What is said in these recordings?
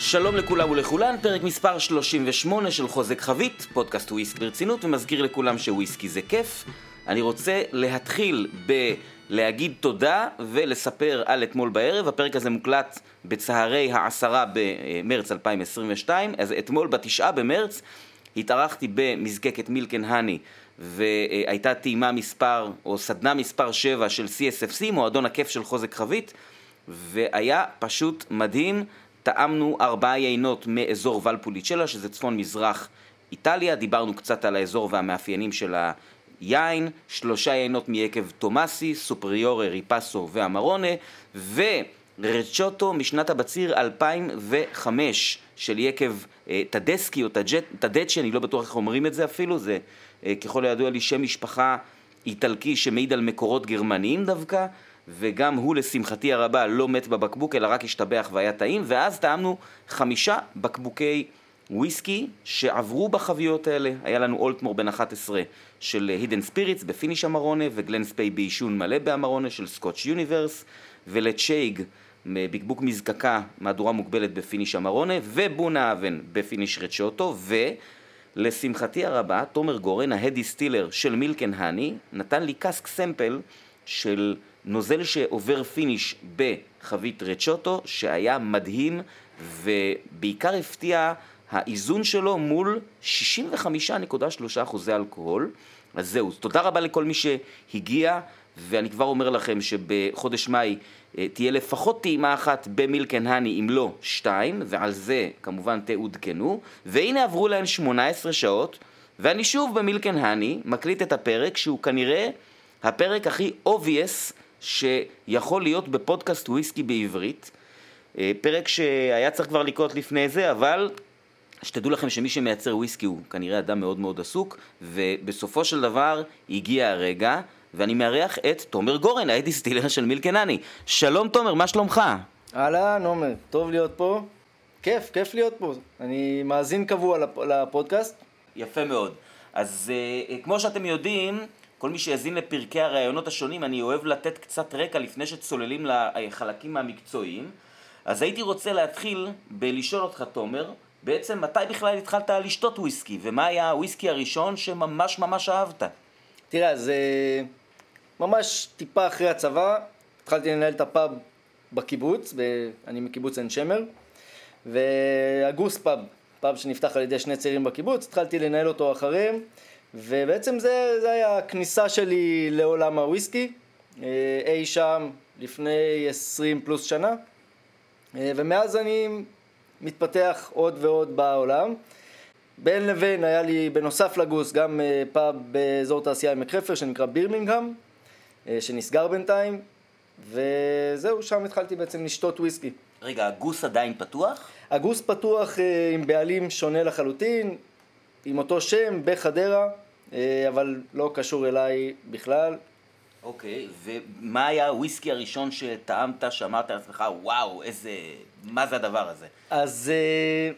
שלום לכולם ולכולן, פרק מספר 38 של חוזק חבית, פודקאסט וויסקי ברצינות, ומזכיר לכולם שוויסקי זה כיף. אני רוצה להתחיל בלהגיד תודה ולספר על אתמול בערב, הפרק הזה מוקלט בצהרי העשרה במרץ 2022, אז אתמול בתשעה במרץ התארחתי במזקקת מילקן האני והייתה טעימה מספר, או סדנה מספר 7 של CSFC, מועדון הכיף של חוזק חבית, והיה פשוט מדהים. טעמנו ארבעה יינות מאזור ולפוליצ'לה, שזה צפון מזרח איטליה, דיברנו קצת על האזור והמאפיינים של היין, שלושה יינות מיקב תומאסי, סופריורה, ריפסו ואמרונה, ורצ'וטו משנת הבציר 2005 של יקב אה, טדסקי או טדצ'י, אני לא בטוח איך אומרים את זה אפילו, זה אה, ככל הידוע לי שם משפחה איטלקי שמעיד על מקורות גרמניים דווקא, וגם הוא לשמחתי הרבה לא מת בבקבוק אלא רק השתבח והיה טעים, ואז טעמנו חמישה בקבוקי וויסקי שעברו בחביות האלה. היה לנו Aultmore בן 11 של Hidden Spirits ב finish אמרונה, ו Glen Spey בעישון מלא באמרונה של Scotch Universe, ו Ledaig בקבוק מזקקה, מהדורה מוגבלת ב finish אמרונה, ו Bunnahabhain ב finish רצ'וטו, ולשמחתי הרבה, תומר גורן, ה distiller של Milk & Honey, נתן לי cask sample של נוזל שעובר finish בחבית רצ'וטו, שהיה מדהים, ובעיקר הפתיע האיזון שלו מול 65.3 אחוזי אלכוהול. אז זהו, תודה רבה לכל מי שהגיע, ואני כבר אומר לכם שבחודש מאי אה, תהיה לפחות טעימה אחת ב Milk & Honey, אם לא שתיים, ועל זה כמובן תעודכנו. והנה עברו להן 18 שעות, ואני שוב במילקן האני מקליט את הפרק שהוא כנראה הפרק הכי obvious שיכול להיות בפודקאסט וויסקי בעברית. אה, פרק שהיה צריך כבר לקרות לפני זה, אבל שתדעו לכם שמי שמייצר וויסקי הוא כנראה אדם מאוד מאוד עסוק, ובסופו של דבר הגיע הרגע, ואני מארח את תומר גורן, הייתי סטילר של מילקנני. שלום תומר, מה שלומך? אהלן, עומר, טוב להיות פה. כיף, כיף להיות פה. אני מאזין קבוע לפודקאסט. יפה מאוד. אז uh, כמו שאתם יודעים, כל מי שיאזין לפרקי הראיונות השונים, אני אוהב לתת קצת רקע לפני שצוללים לחלקים המקצועיים. אז הייתי רוצה להתחיל בלשאול אותך, תומר, בעצם מתי בכלל התחלת לשתות וויסקי, ומה היה הוויסקי הראשון שממש ממש אהבת? תראה, זה ממש טיפה אחרי הצבא, התחלתי לנהל את הפאב בקיבוץ, אני מקיבוץ עין שמר, והגוס פאב, פאב שנפתח על ידי שני צעירים בקיבוץ, התחלתי לנהל אותו אחריהם. ובעצם זה, זה היה הכניסה שלי לעולם הוויסקי, אה, אי שם לפני 20 פלוס שנה, אה, ומאז אני מתפתח עוד ועוד בעולם. בין לבין היה לי בנוסף לגוס גם אה, פאב באזור תעשייה עמק חפר שנקרא בירמינגהם, שנסגר בינתיים, וזהו, שם התחלתי בעצם לשתות וויסקי. רגע, הגוס עדיין פתוח? הגוס פתוח עם בעלים שונה לחלוטין, עם אותו שם בחדרה, אה, אבל לא קשור אליי בכלל. אוקיי, ומה היה הוויסקי הראשון שטעמת, שאמרת לעצמך, וואו, איזה, מה זה הדבר הזה? אז uh,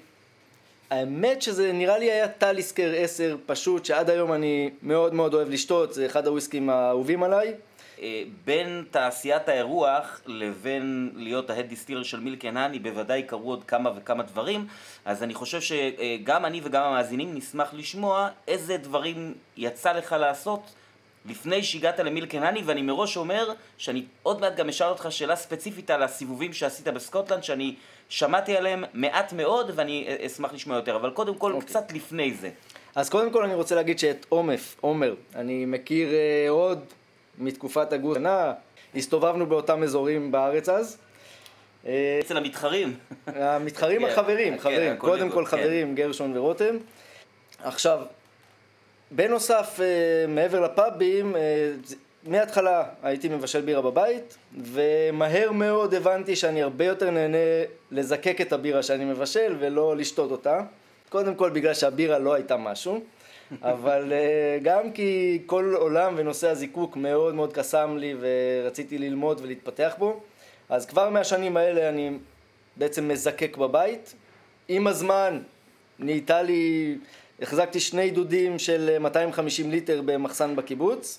האמת שזה נראה לי היה טליסקר 10 פשוט, שעד היום אני מאוד מאוד אוהב לשתות, זה אחד הוויסקים האהובים עליי. אה, בין תעשיית האירוח לבין להיות ההד דיסטילר של מילקן האני בוודאי קרו עוד כמה וכמה דברים אז אני חושב שגם אני וגם המאזינים נשמח לשמוע איזה דברים יצא לך לעשות לפני שהגעת למילקן האני ואני מראש אומר שאני עוד מעט גם אשאל אותך שאלה ספציפית על הסיבובים שעשית בסקוטלנד שאני שמעתי עליהם מעט מאוד ואני אשמח לשמוע יותר אבל קודם כל okay. אוקיי. קצת לפני זה אז קודם כל אני רוצה להגיד שאת עומף, עומר, אני מכיר uh, עוד מתקופת הגוש שנה, הסתובבנו באותם אזורים בארץ אז. אצל המתחרים. המתחרים כן, החברים, כן, חברים, קודם כל כן. חברים, גרשון ורותם. עכשיו, בנוסף, אה, מעבר לפאבים, אה, מההתחלה הייתי מבשל בירה בבית, ומהר מאוד הבנתי שאני הרבה יותר נהנה לזקק את הבירה שאני מבשל ולא לשתות אותה. קודם כל בגלל שהבירה לא הייתה משהו. אבל אה, גם כי כל עולם ונושא הזיקוק מאוד מאוד קסם לי ורציתי ללמוד ולהתפתח בו, אז כבר מהשנים האלה אני בעצם מזקק בבית. עם הזמן נהייתה לי, החזקתי שני דודים של 250 ליטר במחסן בקיבוץ.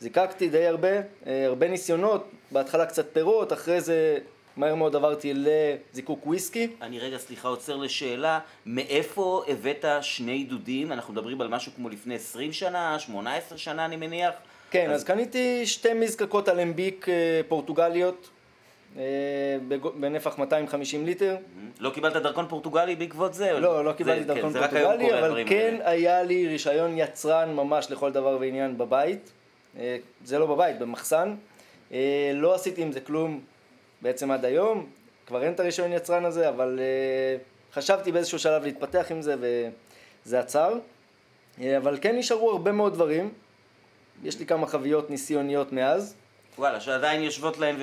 זיקקתי די הרבה, אה, הרבה ניסיונות, בהתחלה קצת פירות, אחרי זה מהר מאוד עברתי לזיקוק וויסקי. אני רגע, סליחה, עוצר לשאלה, מאיפה הבאת שני דודים? אנחנו מדברים על משהו כמו לפני 20 שנה, 18 שנה אני מניח. כן, אז, אז קניתי שתי מזקקות אלמביק אה, פורטוגליות. אה, בנפח 250 ליטר. לא קיבלת דרכון פורטוגלי בעקבות זה? לא, לא קיבלתי דרכון כן, פורטוגלי, אבל כן היה לי רישיון יצרן ממש לכל דבר ועניין בבית. אה, זה לא בבית, במחסן. לא עשיתי עם זה כלום בעצם עד היום. כבר אין את הרישיון יצרן הזה, אבל חשבתי באיזשהו שלב להתפתח עם זה וזה עצר. אבל כן נשארו הרבה מאוד דברים. יש לי כמה חוויות ניסיוניות מאז. וואלה, שעדיין יושבות להן ו...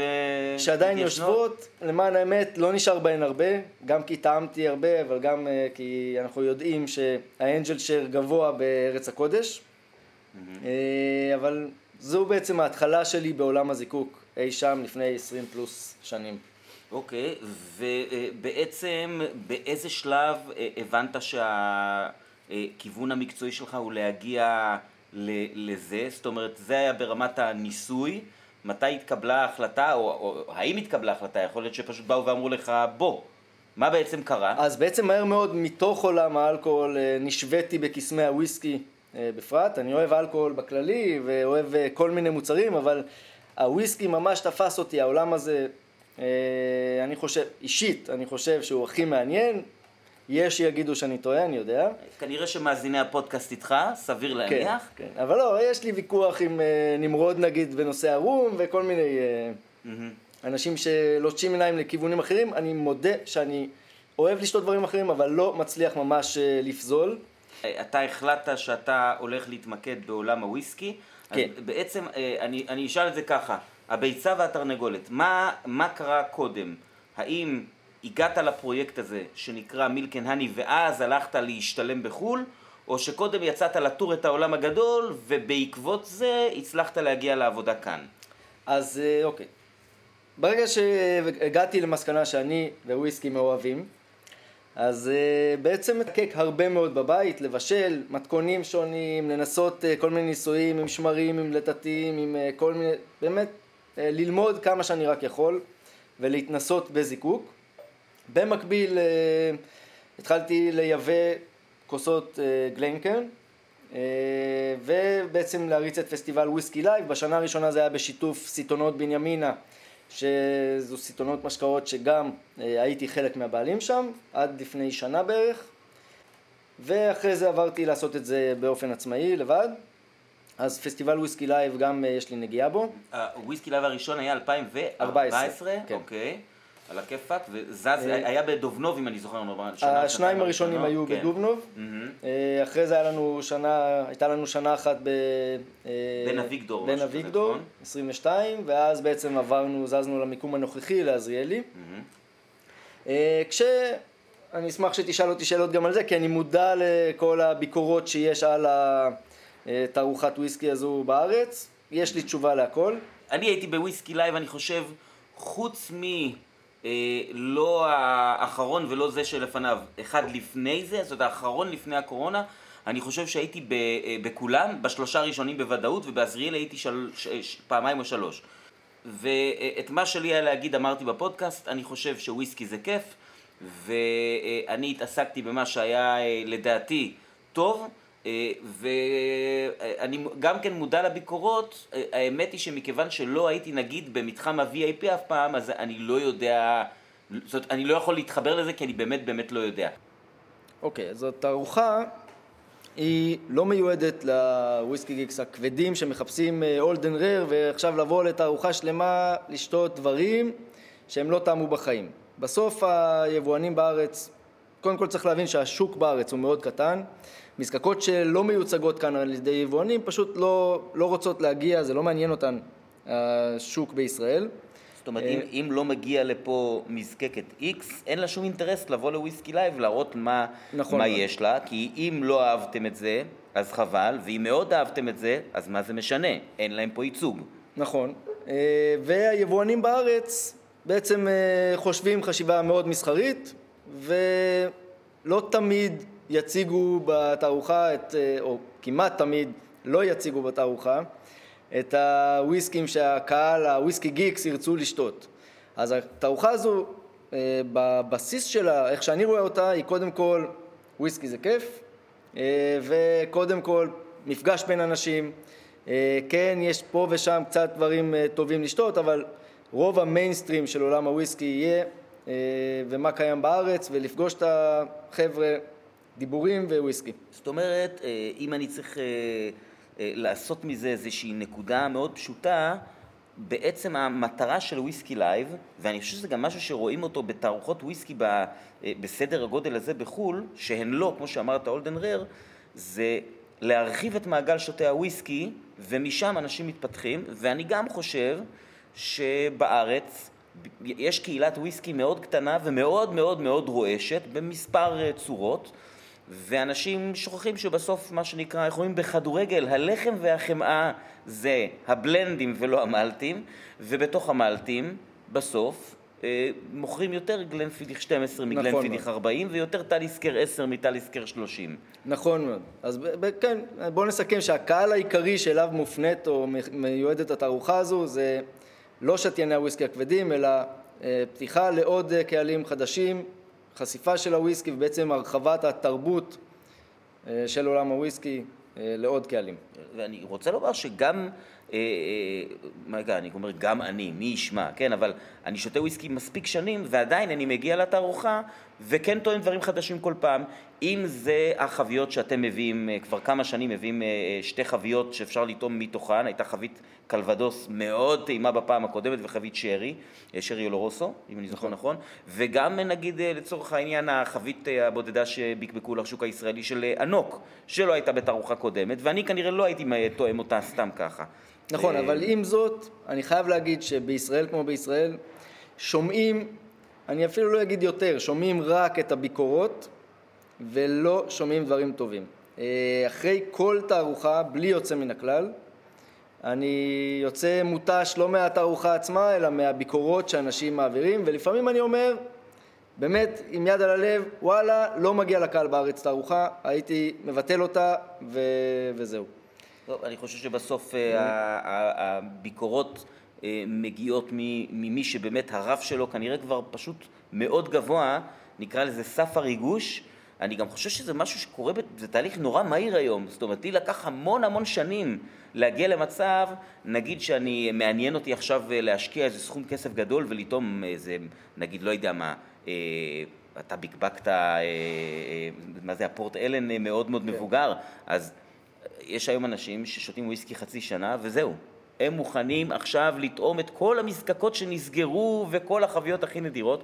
שעדיין יושבות, למען האמת לא נשאר בהן הרבה, גם כי טעמתי הרבה, אבל גם uh, כי אנחנו יודעים שהאנג'ל שר גבוה בארץ הקודש. Mm-hmm. Uh, אבל זו בעצם ההתחלה שלי בעולם הזיקוק, אי שם לפני 20 פלוס שנים. אוקיי, ובעצם באיזה שלב אה, הבנת שהכיוון המקצועי שלך הוא להגיע לזה? זאת אומרת, זה היה ברמת הניסוי. מתי התקבלה ההחלטה, או, או האם התקבלה ההחלטה, יכול להיות שפשוט באו ואמרו לך, בוא, מה בעצם קרה? אז בעצם מהר מאוד מתוך עולם האלכוהול אה, נשוויתי בקסמי הוויסקי אה, בפרט, אני אוהב אלכוהול בכללי ואוהב כל מיני מוצרים, אבל הוויסקי ממש תפס אותי, העולם הזה, אני חושב, אישית, אני חושב שהוא הכי מעניין, יש שיגידו שאני טועה, אני יודע. כנראה שמאזיני הפודקאסט איתך, סביר להניח. כן, כן. אבל לא, יש לי ויכוח עם uh, נמרוד נגיד בנושא הרום וכל מיני uh, mm-hmm. אנשים שלוטשים עיניים לכיוונים אחרים. אני מודה שאני אוהב לשתות דברים אחרים, אבל לא מצליח ממש uh, לפזול. אתה החלטת שאתה הולך להתמקד בעולם הוויסקי. כן. בעצם, אני, אני אשאל את זה ככה, הביצה והתרנגולת, מה, מה קרה קודם? האם הגעת לפרויקט הזה שנקרא מילקן הני ואז הלכת להשתלם בחו"ל, או שקודם יצאת לטור את העולם הגדול ובעקבות זה הצלחת להגיע לעבודה כאן? אז אה, אוקיי. ברגע שהגעתי למסקנה שאני וויסקי מאוהבים, אז אה, בעצם מזקק הרבה מאוד בבית, לבשל, מתכונים שונים, לנסות אה, כל מיני ניסויים עם שמרים, עם לתתים, עם אה, כל מיני, באמת, ללמוד כמה שאני רק יכול ולהתנסות בזיקוק. במקביל התחלתי לייבא כוסות אה, ובעצם להריץ את פסטיבל Whisky Live. בשנה הראשונה זה היה בשיתוף סיטונות בנימינה, שזו סיטונות משקאות שגם אה, הייתי חלק מהבעלים שם, עד לפני שנה בערך. ואחרי זה עברתי לעשות את זה באופן עצמאי, לבד. אז פסטיבל Whisky Live גם אה, יש לי נגיעה בו. ה Whisky Live הראשון היה 2014? כן. אוקיי. על הכיפאק, וזז, אה, היה בדובנוב אם אני זוכר, השניים הראשונים היו כן. בדובנוב, אה, אחרי זה היה לנו שנה, הייתה לנו שנה אחת ב... אה, בן אביגדור, בן אביגדור, 22, ואז בעצם עברנו, זזנו למיקום הנוכחי, לעזריאלי. כש... אני אשמח שתשאל אותי שאלות גם על זה, כי אני מודע לכל הביקורות שיש על התערוכת וויסקי הזו בארץ, יש לי תשובה להכל. אני הייתי ב Whisky Live, אני חושב, חוץ מ... אה, לא האחרון ולא זה שלפניו, אחד לפני זה, זאת אומרת האחרון לפני הקורונה, אני חושב שהייתי אה, בכולם, בשלושה הראשונים בוודאות, ובעזריאל הייתי של, ש, ש, פעמיים או שלוש. ואת מה שלי היה להגיד אמרתי בפודקאסט, אני חושב שוויסקי זה כיף, ואני התעסקתי במה שהיה אה, לדעתי טוב, ואני גם כן מודע לביקורות, אה, האמת היא שמכיוון שלא הייתי נגיד במתחם ה-VIP אף פעם, אז אני לא יודע, זאת אומרת, אני לא יכול להתחבר לזה כי אני באמת באמת לא יודע. אוקיי, okay, אז התערוכה היא לא מיועדת ל whisky geeks הכבדים שמחפשים old and, אה, rare ועכשיו לבוא לתערוכה שלמה לשתות דברים שהם לא טעמו בחיים. בסוף היבואנים בארץ, קודם כל צריך להבין שהשוק בארץ הוא מאוד קטן מזקקות שלא מיוצגות כאן על ידי יבואנים פשוט לא, לא רוצות להגיע, זה לא מעניין אותן השוק בישראל. זאת אומרת, אם, אם לא מגיע לפה מזקקת X, אין לה שום אינטרס לבוא ל Whisky Live, להראות מה, נכון מה יש לה, כי אם לא אהבתם את זה, אז חבל, ואם מאוד אהבתם את זה, אז מה זה משנה? אין להם פה ייצוג. נכון, אה, והיבואנים בארץ בעצם אה, חושבים חשיבה מאוד מסחרית, ולא תמיד יציגו בתערוכה, את, אה, או כמעט תמיד לא יציגו בתערוכה, את הוויסקים שהקהל, הוויסקי גיקס, ירצו לשתות. אז התערוכה הזו, אה, בבסיס שלה, איך שאני רואה אותה, היא קודם כל וויסקי זה כיף, אה, וקודם כל מפגש בין אנשים. כן, יש פה ושם קצת דברים טובים לשתות, אבל רוב המיינסטרים של עולם הוויסקי יהיה ומה קיים בארץ, ולפגוש את החבר'ה, דיבורים וויסקי. זאת אומרת, אם אני צריך לעשות מזה איזושהי נקודה מאוד פשוטה, בעצם המטרה של Whisky Live, ואני חושב שזה גם משהו שרואים אותו בתערוכות וויסקי אה, בסדר הגודל הזה בחו"ל, שהן לא, כמו שאמרת, old and rare, זה להרחיב את מעגל שותי הוויסקי, ומשם אנשים מתפתחים, ואני גם חושב שבארץ יש קהילת וויסקי מאוד קטנה ומאוד מאוד מאוד רועשת במספר אה, צורות. ואנשים שוכחים שבסוף, מה שנקרא, איך אומרים בכדורגל, הלחם והחמאה זה הבלנדים ולא המלטים, ובתוך המלטים, בסוף, אה, מוכרים יותר גלנפידיך 12 נכון מגלנפידיך נכון 40 ויותר טליסקר 10 מטליסקר 30. נכון מאוד. אז כן, בואו נסכם שהקהל העיקרי שאליו מופנית או מיועדת התערוכה הזו זה לא שתייני הוויסקי הכבדים, אלא אה, פתיחה לעוד אה, קהלים חדשים חשיפה של הוויסקי ובעצם הרחבת התרבות אה, של עולם הוויסקי אה, לעוד קהלים. ואני רוצה לומר שגם, אה, רגע, אני אומר גם אני, מי ישמע, כן, אבל אני שותה וויסקי מספיק שנים ועדיין אני מגיע לתערוכה וכן טוען דברים חדשים כל פעם. אם זה החביות שאתם מביאים, כבר כמה שנים מביאים שתי חביות שאפשר לטעום מתוכן, הייתה חבית קלבדוס מאוד טעימה בפעם הקודמת וחבית שרי, שרי אולורוסו, אם אני זוכר נכון, נכון, וגם נגיד לצורך העניין החבית הבודדה שבקבקו לשוק הישראלי של ענוק, שלא הייתה בתערוכה קודמת, ואני כנראה לא הייתי תואם אותה סתם ככה. נכון, אבל עם זאת, אני חייב להגיד שבישראל כמו בישראל, שומעים, אני אפילו לא אגיד יותר, שומעים רק את הביקורות ולא שומעים דברים טובים. אה, אחרי כל תערוכה, בלי יוצא מן הכלל, אני יוצא מותש לא מהתערוכה עצמה, אלא מהביקורות שאנשים מעבירים, ולפעמים אני אומר, באמת, עם יד על הלב, וואלה, לא מגיע לקהל בארץ תערוכה, הייתי מבטל אותה, ו... וזהו. טוב, אני חושב שבסוף אה, הביקורות אה, מגיעות ממי שבאמת הרף שלו כנראה כבר פשוט מאוד גבוה, נקרא לזה סף הריגוש. אני גם חושב שזה משהו שקורה, זה תהליך נורא מהיר היום. זאת אומרת, לי לקח המון המון שנים להגיע למצב, נגיד שאני, מעניין אותי עכשיו אה, להשקיע איזה סכום כסף גדול ולטעום איזה, נגיד, לא יודע מה, אה, אתה בקבקת, אה, אה, מה זה, הפורט אלן אה, מאוד מאוד כן. מבוגר, אז יש היום אנשים ששותים וויסקי חצי שנה וזהו. הם מוכנים עכשיו לטעום את כל המזקקות שנסגרו וכל החביות הכי נדירות.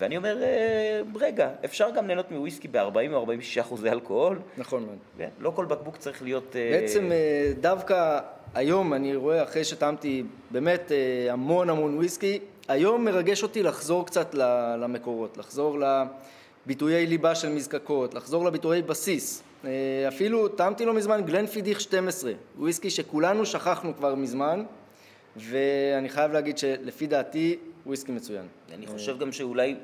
ואני אומר, אה, רגע, אפשר גם ליהנות מוויסקי ב-40 או 46 אחוזי אלכוהול. נכון מאוד. כן, לא כל בקבוק צריך להיות... אה, בעצם אה, דווקא היום אני רואה, אחרי שטעמתי באמת המון המון וויסקי, היום מרגש אותי לחזור קצת למקורות, לחזור לביטויי ליבה של מזקקות, לחזור לביטויי בסיס. אפילו טעמתי לא מזמן גלנפידיך 12, וויסקי שכולנו שכחנו כבר מזמן, ואני חייב להגיד שלפי דעתי וויסקי מצוין. אני חושב גם שאולי,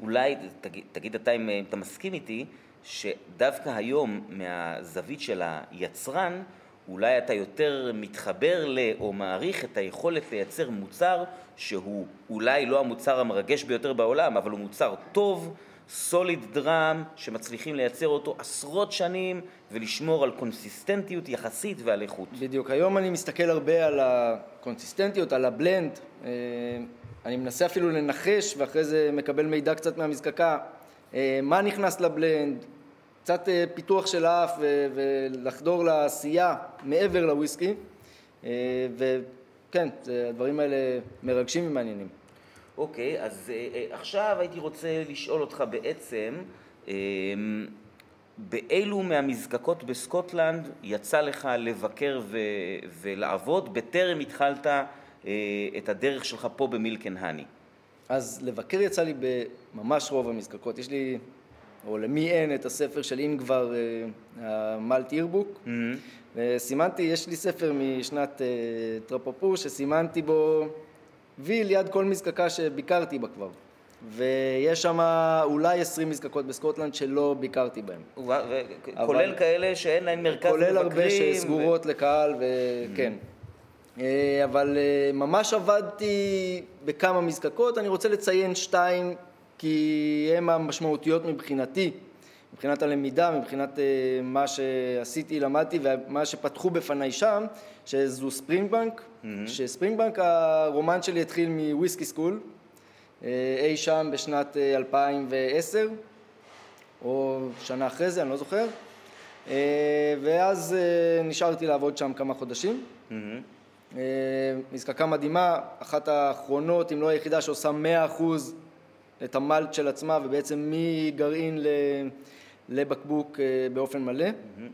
אולי, תגיד, תגיד אתה אם, אם אתה מסכים איתי, שדווקא היום מהזווית של היצרן, אולי אתה יותר מתחבר ל... או מעריך את היכולת לייצר מוצר שהוא אולי לא המוצר המרגש ביותר בעולם, אבל הוא מוצר טוב, סוליד דראם, שמצליחים לייצר אותו עשרות שנים ולשמור על קונסיסטנטיות יחסית ועל איכות. בדיוק. היום אני מסתכל הרבה על הקונסיסטנטיות, על הבלנד. אני מנסה אפילו לנחש ואחרי זה מקבל מידע קצת מהמזקקה, אה, מה נכנס לבלנד, קצת אה, פיתוח של האף ולחדור לעשייה מעבר לוויסקי אה, וכן, הדברים האלה מרגשים ומעניינים. אוקיי, okay, אז עכשיו הייתי רוצה לשאול אותך בעצם באילו מהמזקקות בסקוטלנד יצא לך לבקר ו- ולעבוד בטרם התחלת את הדרך שלך פה במילקן האני? אז לבקר יצא לי בממש רוב המזקקות. יש לי, או למי אין, את הספר של אינגבר, אה, המלט אירבוק. Mm-hmm. וסימנתי, יש לי ספר משנת אה, טרפופו, שסימנתי בו וי ליד כל מזקקה שביקרתי בה כבר. ויש שם אולי עשרים מזקקות בסקוטלנד שלא ביקרתי בהן. כולל כאלה שאין להן מרכז מבקרים. כולל הרבה שסגורות ו... לקהל, וכן. Mm-hmm. אבל ממש עבדתי בכמה מזקקות, אני רוצה לציין שתיים כי הן המשמעותיות מבחינתי, מבחינת הלמידה, מבחינת מה שעשיתי, למדתי ומה שפתחו בפניי שם, שזו ספרינגבנק, mm-hmm. שספרינגבנק הרומן שלי התחיל מוויסקי סקול, אי שם בשנת 2010, או שנה אחרי זה, אני לא זוכר, ואז נשארתי לעבוד שם כמה חודשים. Mm-hmm. מזקקה מדהימה, אחת האחרונות, אם לא היחידה שעושה מאה אחוז את המלט של עצמה ובעצם מגרעין לבקבוק אה, באופן מלא.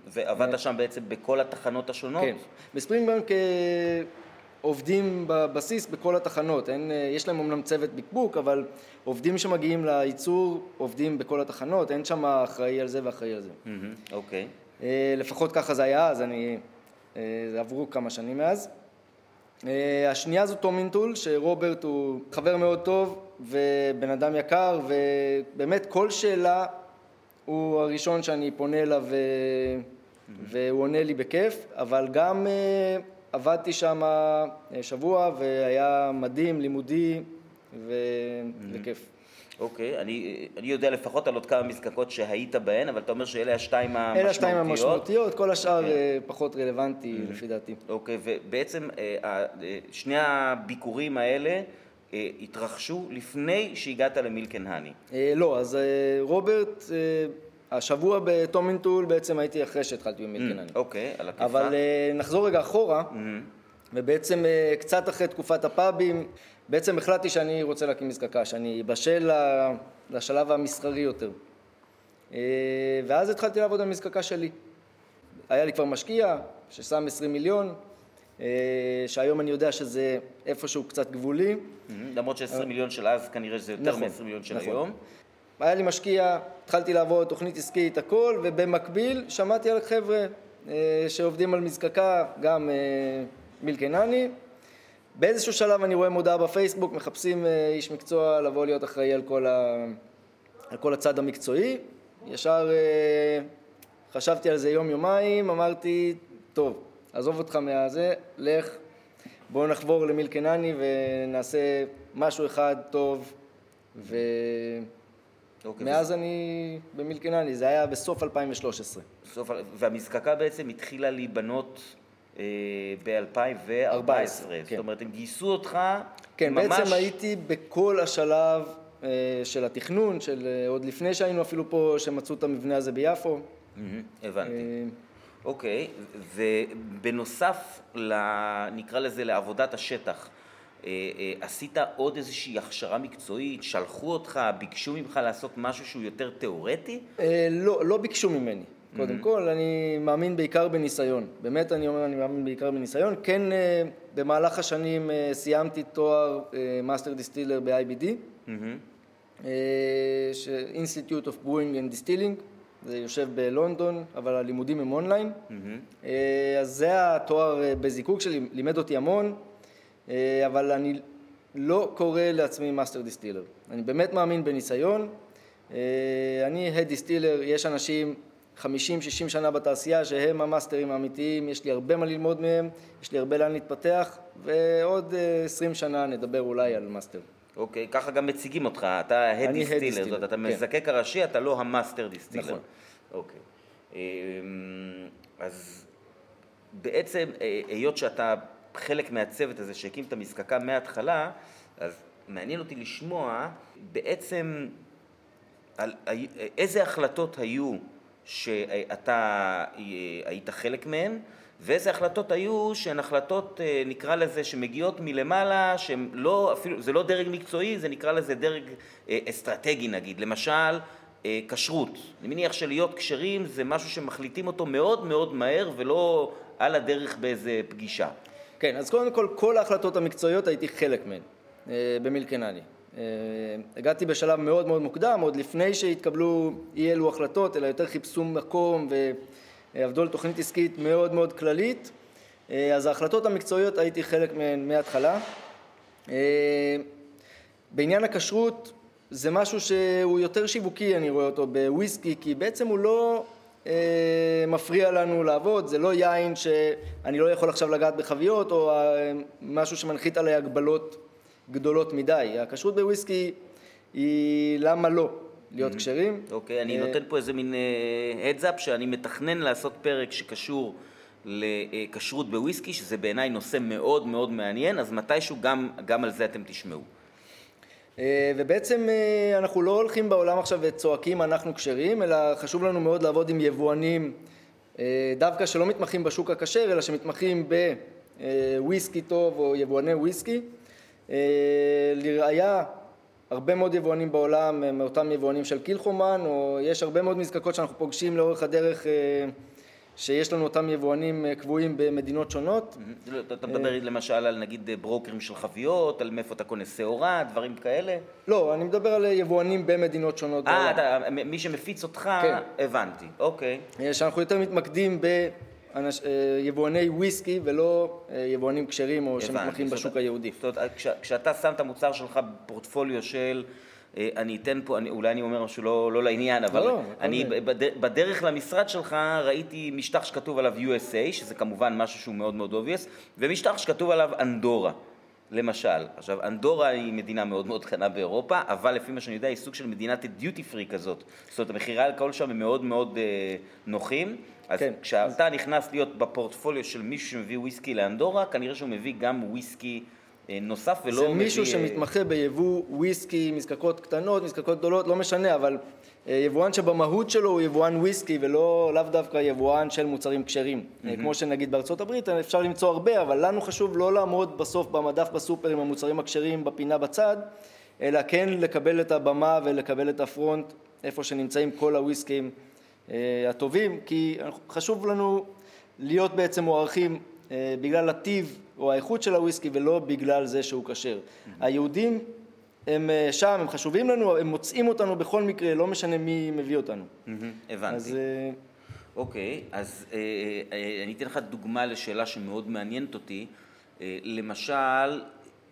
ועבדת שם בעצם בכל התחנות השונות? כן. בספרינגבנק אה, עובדים בבסיס בכל התחנות. אין, אה, יש להם אמנם צוות בקבוק, אבל עובדים שמגיעים לייצור עובדים בכל התחנות, אין שם אחראי על זה ואחראי על זה. אוקיי. Okay. לפחות ככה זה היה, אז אני... עברו כמה שנים מאז. השנייה זו טומינטול, שרוברט הוא חבר מאוד טוב ובן אדם יקר, ובאמת כל שאלה הוא הראשון שאני פונה אליו והוא עונה לי בכיף, אבל גם אה, עבדתי שם אה, שבוע והיה מדהים, לימודי ו... וכיף. אוקיי, אני, אני יודע לפחות על עוד כמה מזקקות שהיית בהן, אבל אתה אומר שאלה השתיים המשמעותיות. אלה השתיים המשמעותיות, כל השאר okay. אוקיי. פחות רלוונטי mm-hmm. לפי דעתי. אוקיי, ובעצם שני הביקורים האלה אה, התרחשו לפני שהגעת? אה, לא, אז אה, רוברט, השבוע בטומינטול בעצם הייתי אחרי שהתחלתי במילקן האני. אוקיי, על הכיפה. אבל נחזור רגע אחורה, ובעצם קצת אחרי תקופת הפאבים, בעצם החלטתי שאני רוצה להקים מזקקה, שאני בשל לשלב המסחרי יותר. ואז התחלתי לעבוד על מזקקה שלי. היה לי כבר משקיע ששם 20 מיליון, אה, שהיום אני יודע שזה איפשהו קצת גבולי. למרות ש-20 מיליון של אז כנראה שזה יותר נכון, מ-20 מיליון של נכון. היום. היה לי משקיע, התחלתי לעבוד, תוכנית עסקית, הכל, ובמקביל שמעתי על חבר'ה אה, שעובדים על מזקקה, גם אה, מילקנני. באיזשהו שלב אני רואה מודעה בפייסבוק, מחפשים איש מקצוע לבוא להיות אחראי על כל, ה... על כל הצד המקצועי. ישר חשבתי על זה יום-יומיים, אמרתי, טוב, עזוב אותך מהזה, לך, בואו נחבור למילקנני ונעשה משהו אחד טוב, ומאז אוקיי, וזה... אני במילקנני, זה היה בסוף 2013. בסוף, והמזקקה בעצם התחילה להיבנות אה, ב-2014, כן. זאת אומרת, הם גייסו אותך כן, ממש... כן, בעצם הייתי בכל השלב אה, של התכנון, של אה, עוד לפני שהיינו אפילו פה, שמצאו את המבנה הזה ביפו. הבנתי. אה, אוקיי, ובנוסף, נקרא לזה לעבודת השטח, אה, אה, עשית עוד איזושהי הכשרה מקצועית? שלחו אותך, ביקשו ממך לעשות משהו שהוא יותר תיאורטי? אה, לא, לא ביקשו ממני. קודם mm-hmm. כל, אני מאמין בעיקר בניסיון. באמת אני אומר, אני מאמין בעיקר בניסיון. כן, במהלך השנים סיימתי תואר master distiller ב-IBD, mm-hmm. Institute of Brewing and Distilling. זה יושב בלונדון, אבל הלימודים הם online. Mm-hmm. אז זה התואר אה, בזיקוק שלי, לימד אותי המון, אה, אבל אני לא קורא לעצמי master distiller. אני באמת מאמין בניסיון. אני head distiller, יש אנשים 50-60 שנה בתעשייה שהם המאסטרים האמיתיים, יש לי הרבה מה ללמוד מהם, יש לי הרבה לאן להתפתח, ועוד 20 שנה נדבר אולי על master. אוקיי, ככה גם מציגים אותך, אתה ה head distiller, זאת אתה כן. מזקק הראשי, אתה לא ה master distiller. נכון. אוקיי. אמ, אז בעצם, אה, היות שאתה חלק מהצוות הזה שהקים את המזקקה מההתחלה, אז מעניין אותי לשמוע בעצם על איזה החלטות היו שאתה אה, היית חלק מהן, ואיזה החלטות היו שהן החלטות, אה, נקרא לזה, שמגיעות מלמעלה, שהן לא, אפילו, זה לא דרג מקצועי, זה נקרא לזה דרג אה, אסטרטגי נגיד. למשל, כשרות. אני מניח שלהיות כשרים זה משהו שמחליטים אותו מאוד מאוד מהר ולא על הדרך באיזה פגישה. כן, אז קודם כל, כל ההחלטות המקצועיות הייתי חלק מהן במילקנני. הגעתי בשלב מאוד מאוד מוקדם, עוד לפני שהתקבלו אי אלו החלטות, אלא יותר חיפשו מקום ו... עבדו על תוכנית עסקית מאוד מאוד כללית, אה, אז ההחלטות המקצועיות הייתי חלק מהן מההתחלה. אה, בעניין הכשרות זה משהו שהוא יותר שיווקי, אני רואה אותו בוויסקי, כי בעצם הוא לא, אה, מפריע לנו לעבוד, זה לא יין שאני לא יכול עכשיו לגעת בחביות או אה, משהו שמנחית עליי הגבלות גדולות מדי. הכשרות בוויסקי היא למה לא להיות mm-hmm. כשרים. אוקיי, אני נותן פה איזה מין heads up שאני מתכנן לעשות פרק שקשור לכשרות בוויסקי, שזה בעיניי נושא מאוד מאוד מעניין, אז מתישהו גם, גם על זה אתם תשמעו. אה, ובעצם אה, אנחנו לא הולכים בעולם עכשיו וצועקים אנחנו כשרים, אלא חשוב לנו מאוד לעבוד עם יבואנים אה, דווקא שלא מתמחים בשוק הכשר, אלא שמתמחים בוויסקי טוב או יבואני וויסקי. לראיה, הרבה מאוד יבואנים בעולם הם אותם יבואנים של קילחומן, או יש הרבה מאוד מזקקות שאנחנו פוגשים לאורך הדרך שיש לנו אותם יבואנים אה, קבועים במדינות שונות. לא, אתה מדבר למשל על נגיד אה, ברוקרים של חביות, על מאיפה אתה קונה שעורה, דברים כאלה? לא, אני מדבר על יבואנים במדינות שונות. אה, מי שמפיץ אותך, כן. הבנתי, אוקיי. אה, שאנחנו יותר מתמקדים ביבואני וויסקי ולא יבואנים כשרים או שמתמחים בשוק היהודי. זאת אומרת, כשאתה שם את המוצר שלך בפורטפוליו של... אה, אני אתן פה, אני, אולי אני אומר משהו לא, לא לעניין, אבל לא, לא, אני בד, בדרך למשרד שלך ראיתי משטח שכתוב עליו USA, שזה כמובן משהו שהוא מאוד מאוד obvious, ומשטח שכתוב עליו אנדורה. למשל, עכשיו אנדורה היא מדינה מאוד מאוד קטנה באירופה, אבל לפי מה שאני יודע היא סוג של מדינת דיוטי פרי כזאת. זאת אומרת, המחירי האלכוהול שם הם מאוד מאוד אה, נוחים. אז כן. כשאתה אז... נכנס להיות בפורטפוליו של מישהו שמביא וויסקי לאנדורה, כנראה שהוא מביא גם וויסקי אה, נוסף ולא מביא... זה מישהו מביא... אה, שמתמחה ביבוא וויסקי, מזקקות קטנות, מזקקות גדולות, לא משנה, אבל אה, יבואן שבמהות שלו הוא יבואן וויסקי ולא לאו דווקא יבואן של מוצרים כשרים. Mm-hmm. כמו שנגיד בארצות הברית אפשר למצוא הרבה, אבל לנו חשוב לא לעמוד בסוף במדף בסופר עם המוצרים הכשרים בפינה בצד, אלא כן לקבל את הבמה ולקבל את הפרונט איפה שנמצאים כל הוויסקים הטובים, כי חשוב לנו להיות בעצם מוערכים בגלל הטיב או האיכות של הוויסקי ולא בגלל זה שהוא כשר. היהודים הם אה, שם, הם חשובים לנו, הם מוצאים אותנו בכל מקרה, לא משנה מי מביא אותנו. הבנתי. אז... אה, אוקיי, אז אה, אה, אני אתן לך דוגמה לשאלה שמאוד מעניינת אותי. אה, למשל,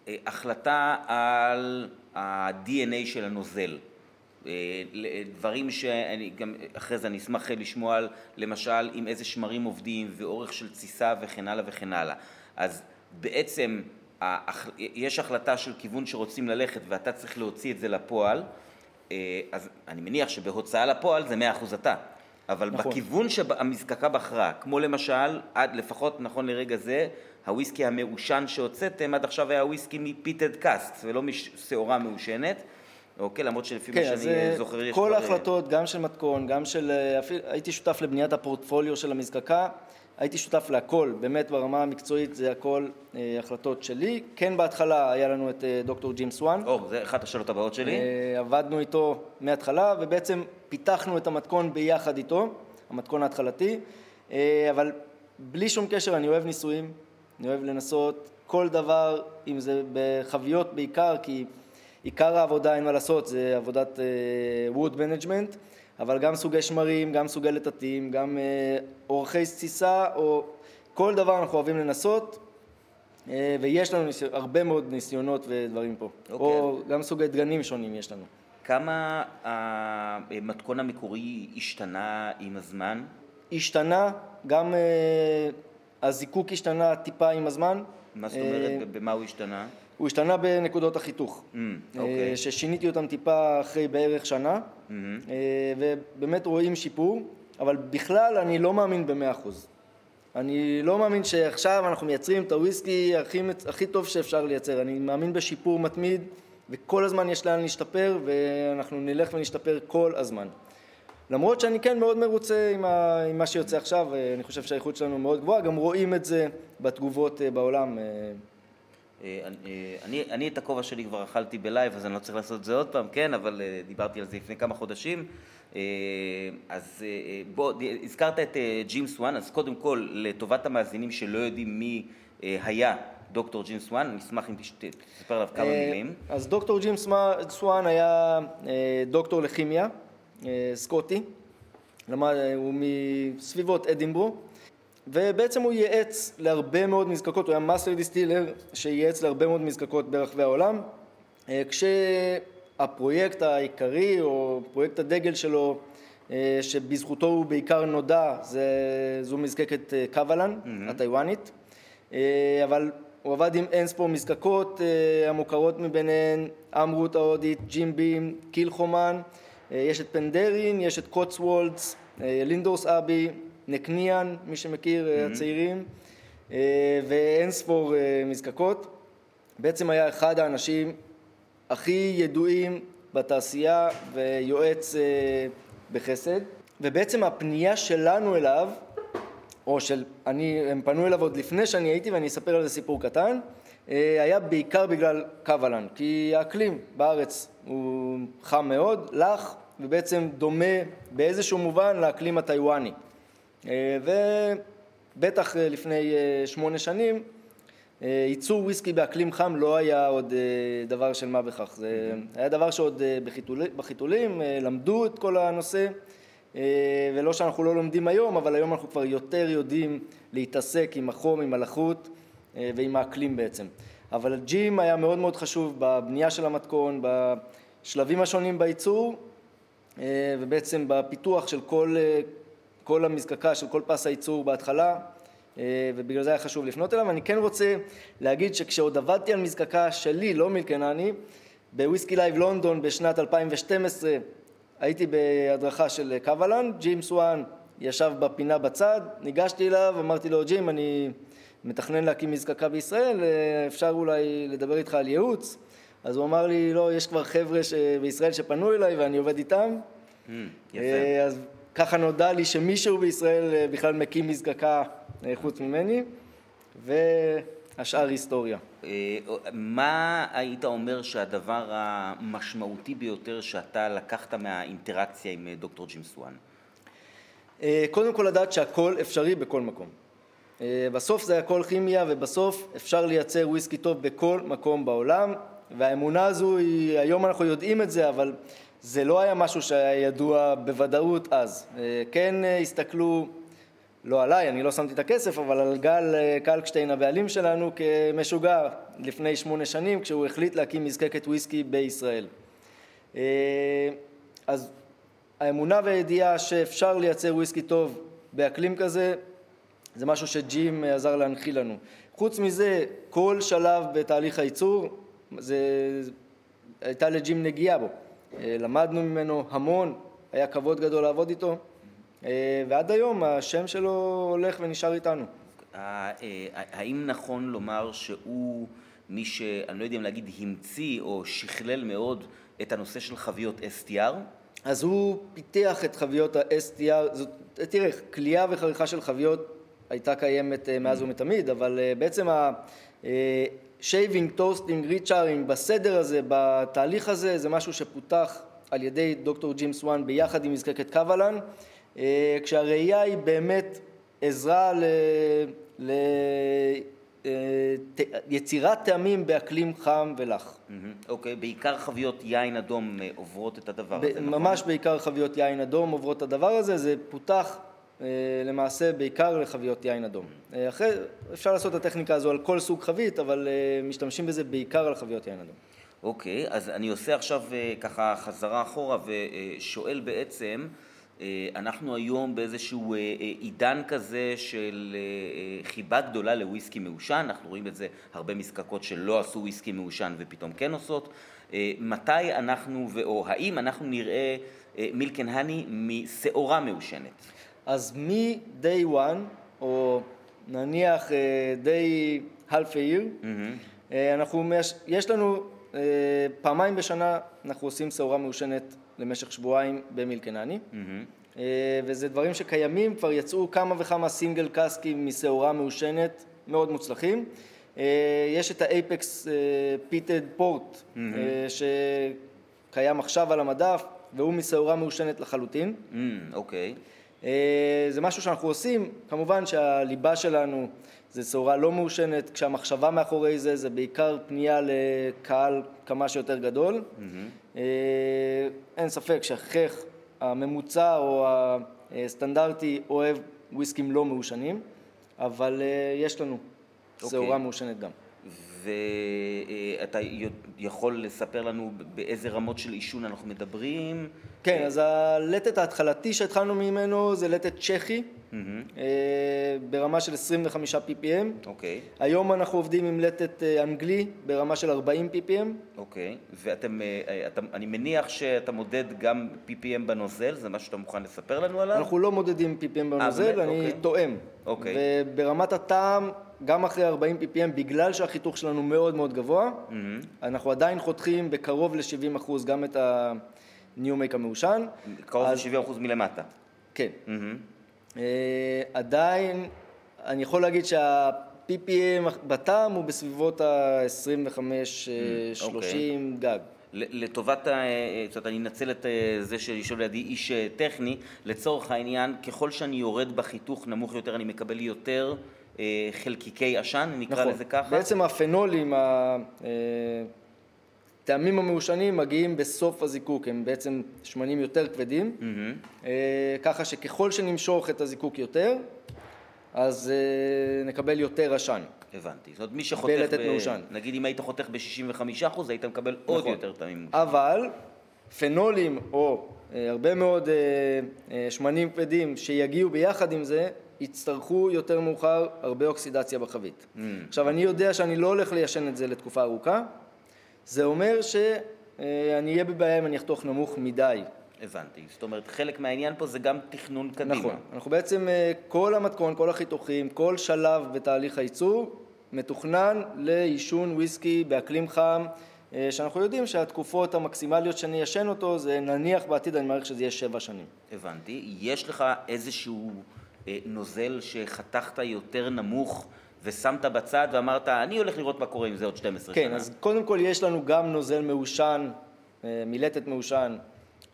אה, החלטה על ה-DNA של הנוזל. אה, דברים שאני גם אחרי זה אני אשמח לשמוע על למשל עם איזה שמרים עובדים ואורך של תסיסה וכן הלאה וכן הלאה. אז בעצם יש החלטה של כיוון שרוצים ללכת ואתה צריך להוציא את זה לפועל, אה, אז אני מניח שבהוצאה לפועל זה מאה אחוז אתה. אבל נכון. בכיוון שהמזקקה בחרה, כמו למשל, עד לפחות נכון לרגע זה, הוויסקי המעושן שהוצאתם עד עכשיו היה וויסקי מפיטד קאסט ולא משעורה מעושנת. אוקיי, למרות שלפי כן, מה שאני אה, זוכר יש... כל ההחלטות, גם של מתכון, גם של... אה, אפילו, הייתי שותף לבניית הפורטפוליו של המזקקה, הייתי שותף להכל, באמת ברמה המקצועית זה הכל אה, החלטות שלי. כן בהתחלה היה לנו את אה, דוקטור ג'ים סואן. או, זה אחת השאלות הבאות שלי. אה, עבדנו איתו מההתחלה ובעצם פיתחנו את המתכון ביחד איתו, המתכון ההתחלתי, אה, אבל בלי שום קשר אני אוהב ניסויים, אני אוהב לנסות כל דבר, אם זה בחביות בעיקר, כי עיקר העבודה אין מה לעשות, זה עבודת אה, wood management. אבל גם סוגי שמרים, גם סוגי לטטים, גם אה, אורכי תסיסה, או כל דבר אנחנו אוהבים לנסות, אה, ויש לנו ניסיון, הרבה מאוד ניסיונות ודברים פה. Okay. אוקיי. או גם סוגי דגנים שונים יש לנו. כמה המתכון המקורי השתנה עם הזמן? השתנה, גם אה, הזיקוק השתנה טיפה עם הזמן. מה זאת אומרת, במה הוא השתנה? הוא השתנה בנקודות החיתוך, mm, okay. אוקיי. ששיניתי אותם טיפה אחרי בערך שנה. mm-hmm. ובאמת רואים שיפור, אבל בכלל אני לא מאמין במאה אחוז. אני לא מאמין שעכשיו אנחנו מייצרים את הוויסקי הכי, הכי טוב שאפשר לייצר, אני מאמין בשיפור מתמיד וכל הזמן יש לאן להשתפר ואנחנו נלך ונשתפר כל הזמן. למרות שאני כן מאוד מרוצה עם, ה, עם מה שיוצא עכשיו, אני חושב שהאיכות שלנו מאוד גבוהה, גם רואים את זה בתגובות אה, בעולם. אה, אני, אני את הכובע שלי כבר אכלתי בלייב, אז אני לא צריך לעשות את זה עוד פעם, כן, אבל אה, דיברתי על זה לפני כמה חודשים. אה, אז בוא, הזכרת את ג'ים סואן, אז קודם כל, לטובת המאזינים שלא יודעים מי היה דוקטור ג'ים סואן, אני אשמח אם תספר עליו כמה מילים. אז דוקטור ג'ים סואן היה דוקטור לכימיה, סקוטי, הוא מסביבות אדינברו. ובעצם הוא ייעץ להרבה מאוד מזקקות, הוא היה master distiller שייעץ להרבה מאוד מזקקות ברחבי העולם, אה, כשהפרויקט העיקרי או פרויקט הדגל שלו שבזכותו הוא בעיקר נודע, זה, זו מזקקת Kavalan, mm-hmm. הטיוואנית, אבל הוא עבד עם אין ספור מזקקות המוכרות מביניהן, Amrut ההודית, Jim Beam, Kilchoman, יש את Penderyn, יש את Cotswolds, Lindores Abbey, Nc'nean, מי שמכיר, mm-hmm. הצעירים, ואין ספור מזקקות. בעצם היה אחד האנשים הכי ידועים בתעשייה ויועץ בחסד, ובעצם הפנייה שלנו אליו, או של, אני, הם פנו אליו עוד לפני שאני הייתי ואני אספר על זה סיפור קטן, היה בעיקר בגלל קוולן, כי האקלים בארץ הוא חם מאוד, לח, ובעצם דומה באיזשהו מובן לאקלים הטיוואני. ובטח לפני שמונה שנים ייצור וויסקי באקלים חם לא היה עוד דבר של מה בכך, זה היה דבר שעוד בחיתולים, למדו את כל הנושא ולא שאנחנו לא לומדים היום, אבל היום אנחנו כבר יותר יודעים להתעסק עם החום, עם הלחות ועם האקלים בעצם. אבל ג'ים היה מאוד מאוד חשוב בבנייה של המתכון, בשלבים השונים בייצור ובעצם בפיתוח של כל, כל המזקקה, של כל פס הייצור בהתחלה ובגלל זה היה חשוב לפנות אליו. אני כן רוצה להגיד שכשעוד עבדתי על מזקקה שלי, לא Milk & Honey, ב Whisky Live London בשנת 2012 הייתי בהדרכה של Kavalan, ג'ים סואן ישב בפינה בצד, ניגשתי אליו, אמרתי לו ג'ים אני מתכנן להקים מזקקה בישראל, אפשר אולי לדבר איתך על ייעוץ? אז הוא אמר לי לא, יש כבר חבר'ה בישראל שפנו אליי ואני עובד איתם. Mm, יפה. אז ככה נודע לי שמישהו בישראל בכלל מקים מזקקה חוץ ממני, והשאר היסטוריה. מה היית אומר שהדבר המשמעותי ביותר שאתה לקחת מהאינטראקציה עם דוקטור ג'ים סואן? קודם כל לדעת שהכל אפשרי בכל מקום. בסוף זה הכל כימיה ובסוף אפשר לייצר וויסקי טוב בכל מקום בעולם והאמונה הזו היא, היום אנחנו יודעים את זה אבל זה לא היה משהו שהיה ידוע בוודאות אז. כן הסתכלו לא עליי, אני לא שמתי את הכסף, אבל על גל אה, קלקשטיין הבעלים שלנו כמשוגע לפני שמונה שנים כשהוא החליט להקים מזקקת וויסקי בישראל. אה, אז האמונה והידיעה שאפשר לייצר וויסקי טוב באקלים כזה זה משהו שג'ים עזר להנחיל לנו. חוץ מזה, כל שלב בתהליך הייצור, זה הייתה לג'ים נגיעה בו. אה, למדנו ממנו המון, היה כבוד גדול לעבוד איתו. אה, ועד היום השם שלו הולך ונשאר איתנו. אה, האם נכון לומר שהוא מי שאני לא יודע אם להגיד המציא או שכלל מאוד את הנושא של חביות STR? אז הוא פיתח את חביות ה-STR, זאת, תראה, כליאה וחריכה של חביות הייתה קיימת מאז ומתמיד, אבל בעצם ה-shaving, toasting, recharring, בסדר הזה, בתהליך הזה, זה משהו שפותח על ידי דוקטור ג'ים סואן ביחד עם מזקקת Kavalan. אה, כשהראייה היא באמת עזרה ליצירת אה, טעמים באקלים חם ולח. אוקיי, בעיקר חביות יין אדום אה, עוברות את הדבר הזה, נכון? ממש בעיקר חביות יין אדום עוברות את הדבר הזה, זה פותח למעשה בעיקר לחביות יין אדום. אחרי, אפשר לעשות את הטכניקה הזו על כל סוג חבית, אבל משתמשים בזה בעיקר על חביות יין אדום. אוקיי, אז אני עושה עכשיו ככה חזרה אחורה ושואל בעצם אה, אנחנו היום באיזשהו אה, אה, עידן כזה של חיבה גדולה לוויסקי מעושן, אנחנו רואים את זה הרבה מזקקות שלא עשו וויסקי מעושן ופתאום כן עושות. מתי אנחנו, או האם אנחנו נראה מילקן הני משעורה מעושנת? אז מ-day one, או נניח די half a year, mm-hmm. אנחנו, יש לנו פעמיים בשנה, אנחנו עושים שעורה מעושנת למשך שבועיים במילקנני. Mm-hmm. וזה דברים שקיימים, כבר יצאו כמה וכמה סינגל קאסקים משעורה מעושנת, מאוד מוצלחים. אה, יש את האייפקס פיטד פורט, שקיים עכשיו על המדף, והוא משעורה מעושנת לחלוטין. אוקיי. Mm, okay. זה משהו שאנחנו עושים, כמובן שהליבה שלנו זה שעורה לא מעושנת, כשהמחשבה מאחורי זה זה בעיקר פנייה לקהל כמה שיותר גדול. Mm-hmm. אין ספק שהכרח הממוצע או הסטנדרטי אוהב וויסקים לא מעושנים, אבל אה, יש לנו שעורה okay. אוקיי. מעושנת גם. ואתה יכול לספר לנו באיזה רמות של עישון אנחנו מדברים? כן, אז הלטת ההתחלתי שהתחלנו ממנו זה לטת צ'כי, mm-hmm. ברמה של 25 ppm. אוקיי. היום אנחנו עובדים עם לטת אה, אנגלי ברמה של 40 ppm. אוקיי, ואתם, אני מניח שאתה מודד גם ppm בנוזל, זה משהו שאתה מוכן לספר לנו עליו? אנחנו לא מודדים ppm בנוזל, אני אוקיי. תואם. אוקיי. וברמת הטעם... גם אחרי 40 ppm, בגלל שהחיתוך שלנו מאוד מאוד גבוה, mm-hmm. אנחנו עדיין חותכים בקרוב ל-70% גם את ה-new make המעושן. קרוב ל-70% מלמטה. כן. Mm-hmm. עדיין, אני יכול להגיד שה-ppm בטעם הוא בסביבות ה-25-30 mm, okay. אוקיי. גג. לטובת, זאת אומרת, אני אנצל את זה שיושב לידי איש טכני, לצורך העניין, ככל שאני יורד בחיתוך נמוך יותר, אני מקבל יותר אה, חלקיקי עשן, נקרא נכון. לזה ככה. בעצם הפנולים, הטעמים אה, המעושנים מגיעים בסוף הזיקוק, הם בעצם שמנים יותר כבדים, mm-hmm. ככה שככל שנמשוך את הזיקוק יותר, אז נקבל יותר עשן. הבנתי. זאת אומרת, מי שחותך, ב... מעושן. נגיד אם היית חותך ב-65%, היית מקבל נכון. עוד יותר טעמים. אבל פנולים או הרבה מאוד שמנים כבדים שיגיעו ביחד עם זה, יצטרכו יותר מאוחר הרבה אוקסידציה בחבית. Mm. עכשיו, אני יודע שאני לא הולך ליישן את זה לתקופה ארוכה, זה אומר שאני אהיה בבעיה אם אני אחתוך נמוך מדי. הבנתי. זאת אומרת, חלק מהעניין פה זה גם תכנון קדימה. נכון. אנחנו בעצם, אה, כל המתכון, כל החיתוכים, כל שלב בתהליך הייצור, מתוכנן לעישון וויסקי באקלים חם, אה, שאנחנו יודעים שהתקופות המקסימליות שאני אשן אותו, זה נניח בעתיד, אני מעריך שזה יהיה שבע שנים. הבנתי. יש לך איזשהו... אה, נוזל שחתכת יותר נמוך ושמת בצד ואמרת, אני הולך לראות מה קורה עם זה עוד 12 כן, שנה. כן, אז קודם כל יש לנו גם נוזל מעושן, אה, מילטת מעושן,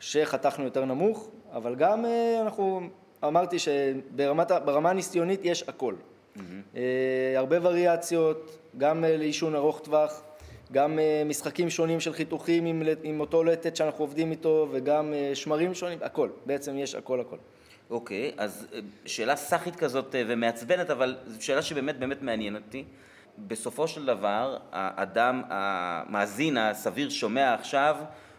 שחתכנו יותר נמוך, אבל גם אה, אנחנו, אמרתי שברמה הניסיונית יש הכל. Mm-hmm. הרבה וריאציות, גם לעישון ארוך טווח, גם משחקים שונים של חיתוכים עם, עם אותו לטת שאנחנו עובדים איתו, וגם שמרים שונים, הכל, בעצם יש הכל הכל. אוקיי, אז אה, שאלה סאחית כזאת אה, ומעצבנת, אבל זו שאלה שבאמת באמת מעניינת אותי. בסופו של דבר, האדם, המאזין הסביר שומע עכשיו,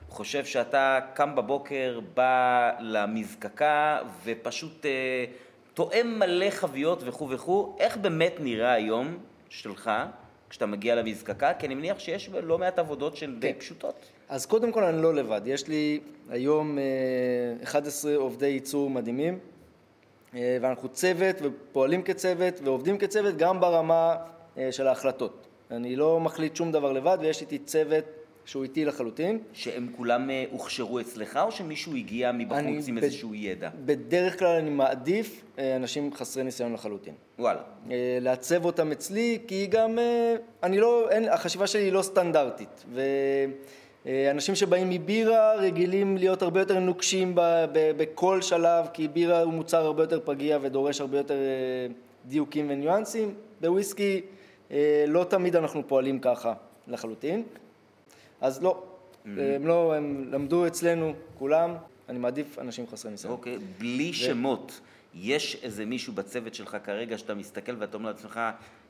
חושב שאתה קם בבוקר, בא למזקקה ופשוט אה, תואם מלא חביות וכו' וכו'. איך באמת נראה היום שלך כשאתה מגיע למזקקה? כי אני מניח שיש לא מעט עבודות שהן די כן. פשוטות. אז קודם כל אני לא לבד, יש לי היום 11 אה, עובדי ייצור מדהימים, אה, ואנחנו צוות ופועלים כצוות ועובדים כצוות גם ברמה אה, של ההחלטות. אני לא מחליט שום דבר לבד ויש איתי צוות שהוא איתי לחלוטין. שהם כולם הוכשרו אצלך או שמישהו הגיע מבחוץ עם ב- איזשהו ידע? בדרך כלל אני מעדיף אנשים חסרי ניסיון לחלוטין. וואלה. לעצב אותם אצלי כי גם אני לא, אין, החשיבה שלי היא לא סטנדרטית. ו... אה, אנשים שבאים מבירה רגילים להיות הרבה יותר נוקשים בכל שלב, כי בירה הוא מוצר הרבה יותר פגיע ודורש הרבה יותר אה, דיוקים וניואנסים. בוויסקי אה, לא תמיד אנחנו פועלים ככה לחלוטין. אז לא, mm-hmm. הם לא, הם למדו אצלנו כולם, אני מעדיף אנשים חסרי ניסיון. אוקיי, okay. בלי ו... שמות, יש איזה מישהו בצוות שלך כרגע שאתה מסתכל ואתה אומר לעצמך,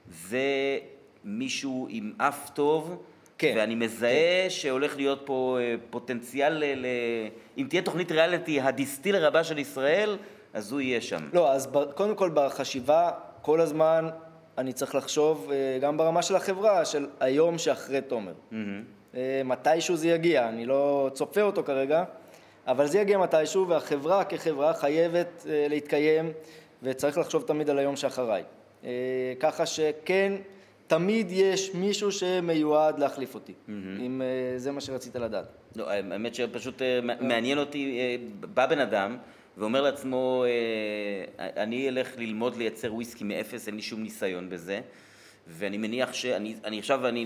זה מישהו עם אף טוב, כן. ואני מזהה כן. שהולך להיות פה אה, פוטנציאל, ל... אם תהיה תוכנית ריאליטי, הדיסטילר הבא של ישראל, אז הוא יהיה שם. לא, אז קודם כל בחשיבה, כל הזמן אני צריך לחשוב אה, גם ברמה של החברה, של היום שאחרי תומר. Mm-hmm. מתישהו זה יגיע, אני לא צופה אותו כרגע, אבל זה יגיע מתישהו, והחברה כחברה חייבת להתקיים, וצריך לחשוב תמיד על היום שאחריי. ככה שכן, תמיד יש מישהו שמיועד להחליף אותי, mm-hmm. אם זה מה שרצית לדעת. לא, האמת שפשוט מעניין אותי, בא בן אדם ואומר לעצמו, אני אלך ללמוד לייצר וויסקי מאפס, אין לי שום ניסיון בזה. ואני מניח שאני אני עכשיו אני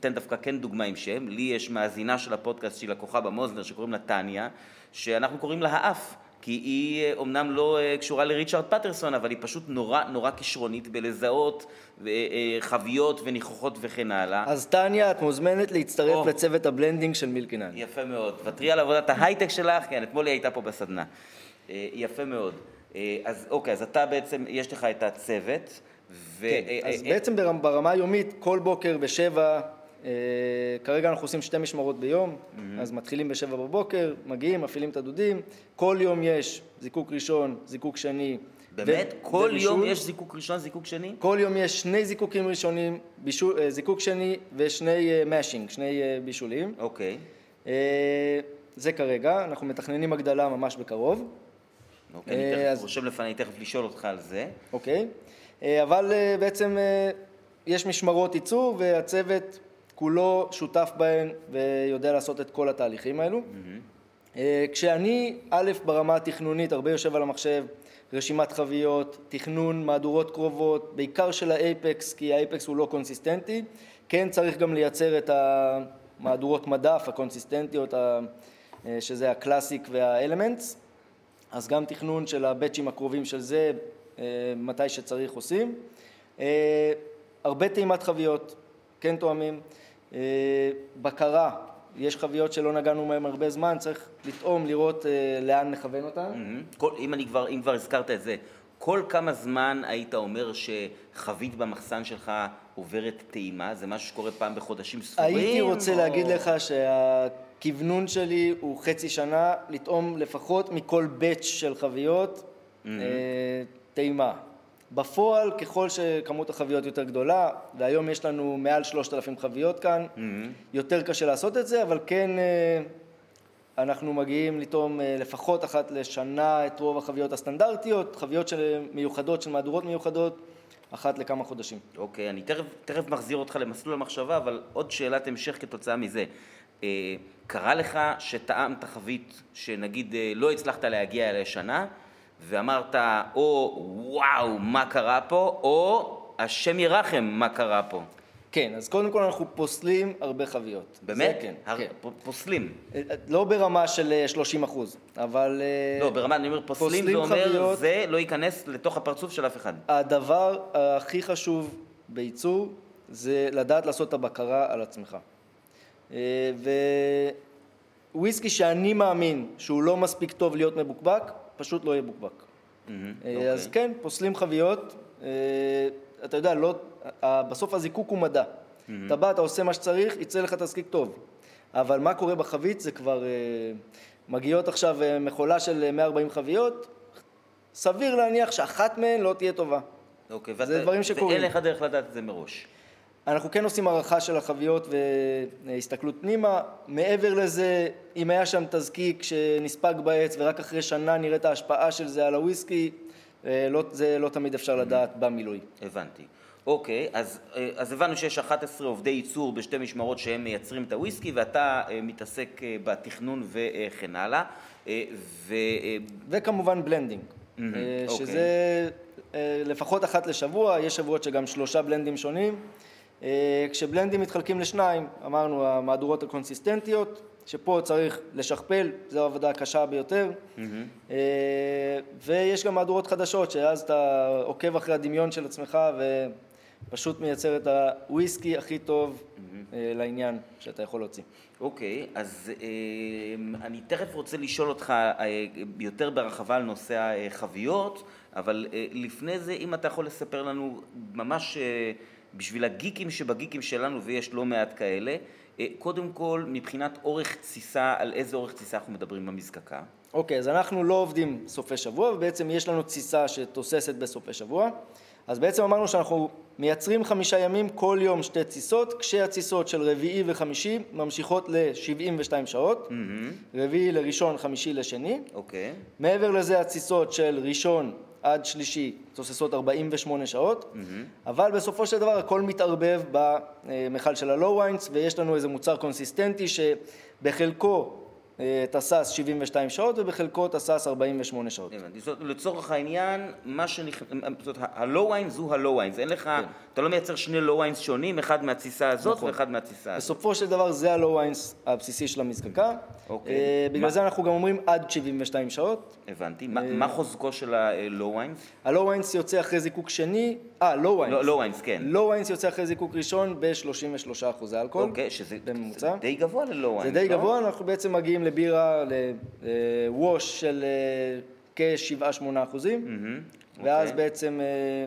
אתן דווקא כן דוגמה עם שם, לי יש מאזינה של הפודקאסט שהיא לקוחה במוזנר שקוראים לה טניה, שאנחנו קוראים לה האף, כי היא אומנם לא קשורה לריצ'רד פטרסון, אבל היא פשוט נורא נורא כישרונית בלזהות אה, חביות וניחוחות וכן הלאה. אז טניה, את מוזמנת להצטרף oh. לצוות ה blending של Milk & Honey. יפה מאוד. ותרי על עבודת ההייטק שלך, כן, אתמול היא הייתה פה בסדנה. אה, יפה מאוד. אה, אז אוקיי, אז אתה בעצם, יש לך את הצוות. ו... כן, אז בעצם ברמה היומית, כל בוקר בשבע כרגע אנחנו עושים שתי משמרות ביום. אז מתחילים בשבע בבוקר, מגיעים, מפעילים את הדודים, כל יום יש זיקוק ראשון, זיקוק שני. באמת? ו- כל ובישול. יום יש זיקוק ראשון, זיקוק שני? כל יום יש שני זיקוקים ראשונים, בישול, אה, זיקוק שני ושני מאשינג, אה, שני אה, בישולים. אוקיי. זה כרגע, אנחנו מתכננים הגדלה ממש בקרוב. אוקיי, אני תכף אז... רושם לפני תכף לשאול אותך על זה. אוקיי, אבל בעצם יש משמרות ייצור והצוות כולו שותף בהן ויודע לעשות את כל התהליכים האלו. Mm-hmm. כשאני, א', ברמה התכנונית, הרבה יושב על המחשב, רשימת חביות, תכנון מהדורות קרובות, בעיקר של ה Apex, כי ה Apex הוא לא קונסיסטנטי, כן צריך גם לייצר את המהדורות מדף הקונסיסטנטיות, שזה ה Classic וה Elements, אז גם תכנון של הבאצ'ים הקרובים של זה, אה, מתי שצריך עושים. אה, הרבה טעימת חביות, כן תואמים. אה, בקרה, יש חביות שלא נגענו בהן הרבה זמן, צריך לטעום, לראות אה, לאן נכוון אותן. Mm-hmm. כל, אם, אני כבר, אם כבר הזכרת את זה, כל כמה זמן היית אומר שחבית במחסן שלך עוברת טעימה? זה משהו שקורה פעם בחודשים ספורים? הייתי רוצה או... להגיד לך שהכוונון שלי הוא חצי שנה, לטעום לפחות מכל באץ' של חביות mm-hmm. טעימה. בפועל, ככל שכמות החביות יותר גדולה, והיום יש לנו מעל שלושת אלפים חביות כאן, mm-hmm. יותר קשה לעשות את זה, אבל כן אה, אנחנו מגיעים לטעום אה, לפחות אחת לשנה את רוב החביות הסטנדרטיות, חביות של מיוחדות, של מהדורות מיוחדות, אחת לכמה חודשים. אוקיי, okay, אני תכף, תכף מחזיר אותך למסלול המחשבה, אבל עוד שאלת המשך כתוצאה מזה. אה, קרה לך שטעמת חבית שנגיד לא הצלחת להגיע אליה שנה, ואמרת או וואו מה קרה פה, או השם ירחם מה קרה פה. כן, אז קודם כל אנחנו פוסלים הרבה חביות. באמת? כן, הר... כן. פוסלים. אה, אה, לא ברמה של 30 אה, אחוז, אבל... לא, ברמה, אני אומר פוסלים, פוסלים זה אומר חביות, זה לא ייכנס לתוך הפרצוף של אף אחד. הדבר הכי חשוב בייצור זה לדעת לעשות את הבקרה על עצמך. וויסקי שאני מאמין שהוא לא מספיק טוב להיות מבוקבק, פשוט לא יהיה בוקבק. Mm-hmm, okay. אז אוקיי. כן, פוסלים חביות, אה, אתה יודע, לא, בסוף הזיקוק הוא מדע. אתה בא, אתה עושה מה שצריך, יצא לך תזקיק טוב. אבל מה קורה בחבית זה כבר, אה, מגיעות עכשיו מכולה של 140 חביות, סביר להניח שאחת מהן לא תהיה טובה. אוקיי, זה דברים שקורים. ואין לך דרך לדעת את זה מראש. אנחנו כן עושים הערכה של החביות והסתכלות פנימה. מעבר לזה, אם היה שם תזקיק שנספג בעץ ורק אחרי שנה נראה את ההשפעה של זה על הוויסקי, אה, לא, זה לא תמיד אפשר לדעת במילוי. הבנתי. אוקיי, אז, אה, אז הבנו שיש 11 עובדי ייצור בשתי משמרות שהם מייצרים את הוויסקי ואתה אה, מתעסק בתכנון וכן הלאה. ו... וכמובן blending, mm-hmm, שזה אוקיי. לפחות אחת לשבוע, יש שבועות שגם שלושה בלנדים שונים. אה, כשבלנדים מתחלקים לשניים, אמרנו המהדורות הקונסיסטנטיות, שפה צריך לשכפל, זו העבודה הקשה ביותר, mm-hmm. ויש גם מהדורות חדשות, שאז אתה עוקב אחרי הדמיון של עצמך ופשוט מייצר את הוויסקי הכי טוב mm-hmm. לעניין שאתה יכול להוציא. אוקיי, okay, אז אני תכף רוצה לשאול אותך יותר בהרחבה על נושא החביות, אבל לפני זה, אם אתה יכול לספר לנו ממש בשביל הגיקים שבגיקים שלנו, ויש לא מעט כאלה, אה, קודם כל, מבחינת אורך תסיסה, על איזה אורך תסיסה אנחנו מדברים במזקקה? אוקיי, okay, אז אנחנו לא עובדים סופי שבוע, ובעצם יש לנו תסיסה שתוססת בסופי שבוע. אז בעצם אמרנו שאנחנו מייצרים חמישה ימים, כל יום שתי תסיסות, כשהתסיסות של רביעי וחמישי ממשיכות ל-72 שעות, mm-hmm. רביעי לראשון, חמישי לשני. אוקיי. Okay. מעבר לזה התסיסות של ראשון עד שלישי תוססות 48 שעות, mm-hmm. אבל בסופו של דבר הכל מתערבב במכל של ה low wines ויש לנו איזה מוצר קונסיסטנטי שבחלקו תסס 72 שעות ובחלקו תסס 48 שעות. הבנתי, זאת לצורך העניין, מה שנכ... זאת ה low wines הוא ה low wines, אין לך, כן. אתה לא מייצר שני low wines שונים, אחד מהתסיסה הזאת נכון. ואחד מהתסיסה הזאת. בסופו של דבר זה ה low wines הבסיסי של המזקקה, אוקיי. אה, בגלל מה... זה אנחנו גם אומרים עד 72 שעות. הבנתי, מה, אה, מה חוזקו של ה low wines? ה low wines יוצא אחרי זיקוק שני, אה, low wines. low wines, כן. low wines יוצא אחרי זיקוק ראשון ב-33 אחוזי אלכוהול. אוקיי, שזה די גבוה ל low wines, זה די לא? גבוה, אנחנו בעצם מגיעים לבירה ל wash של אה, כ-7-8 אחוזים, ואז אוקיי. בעצם אה,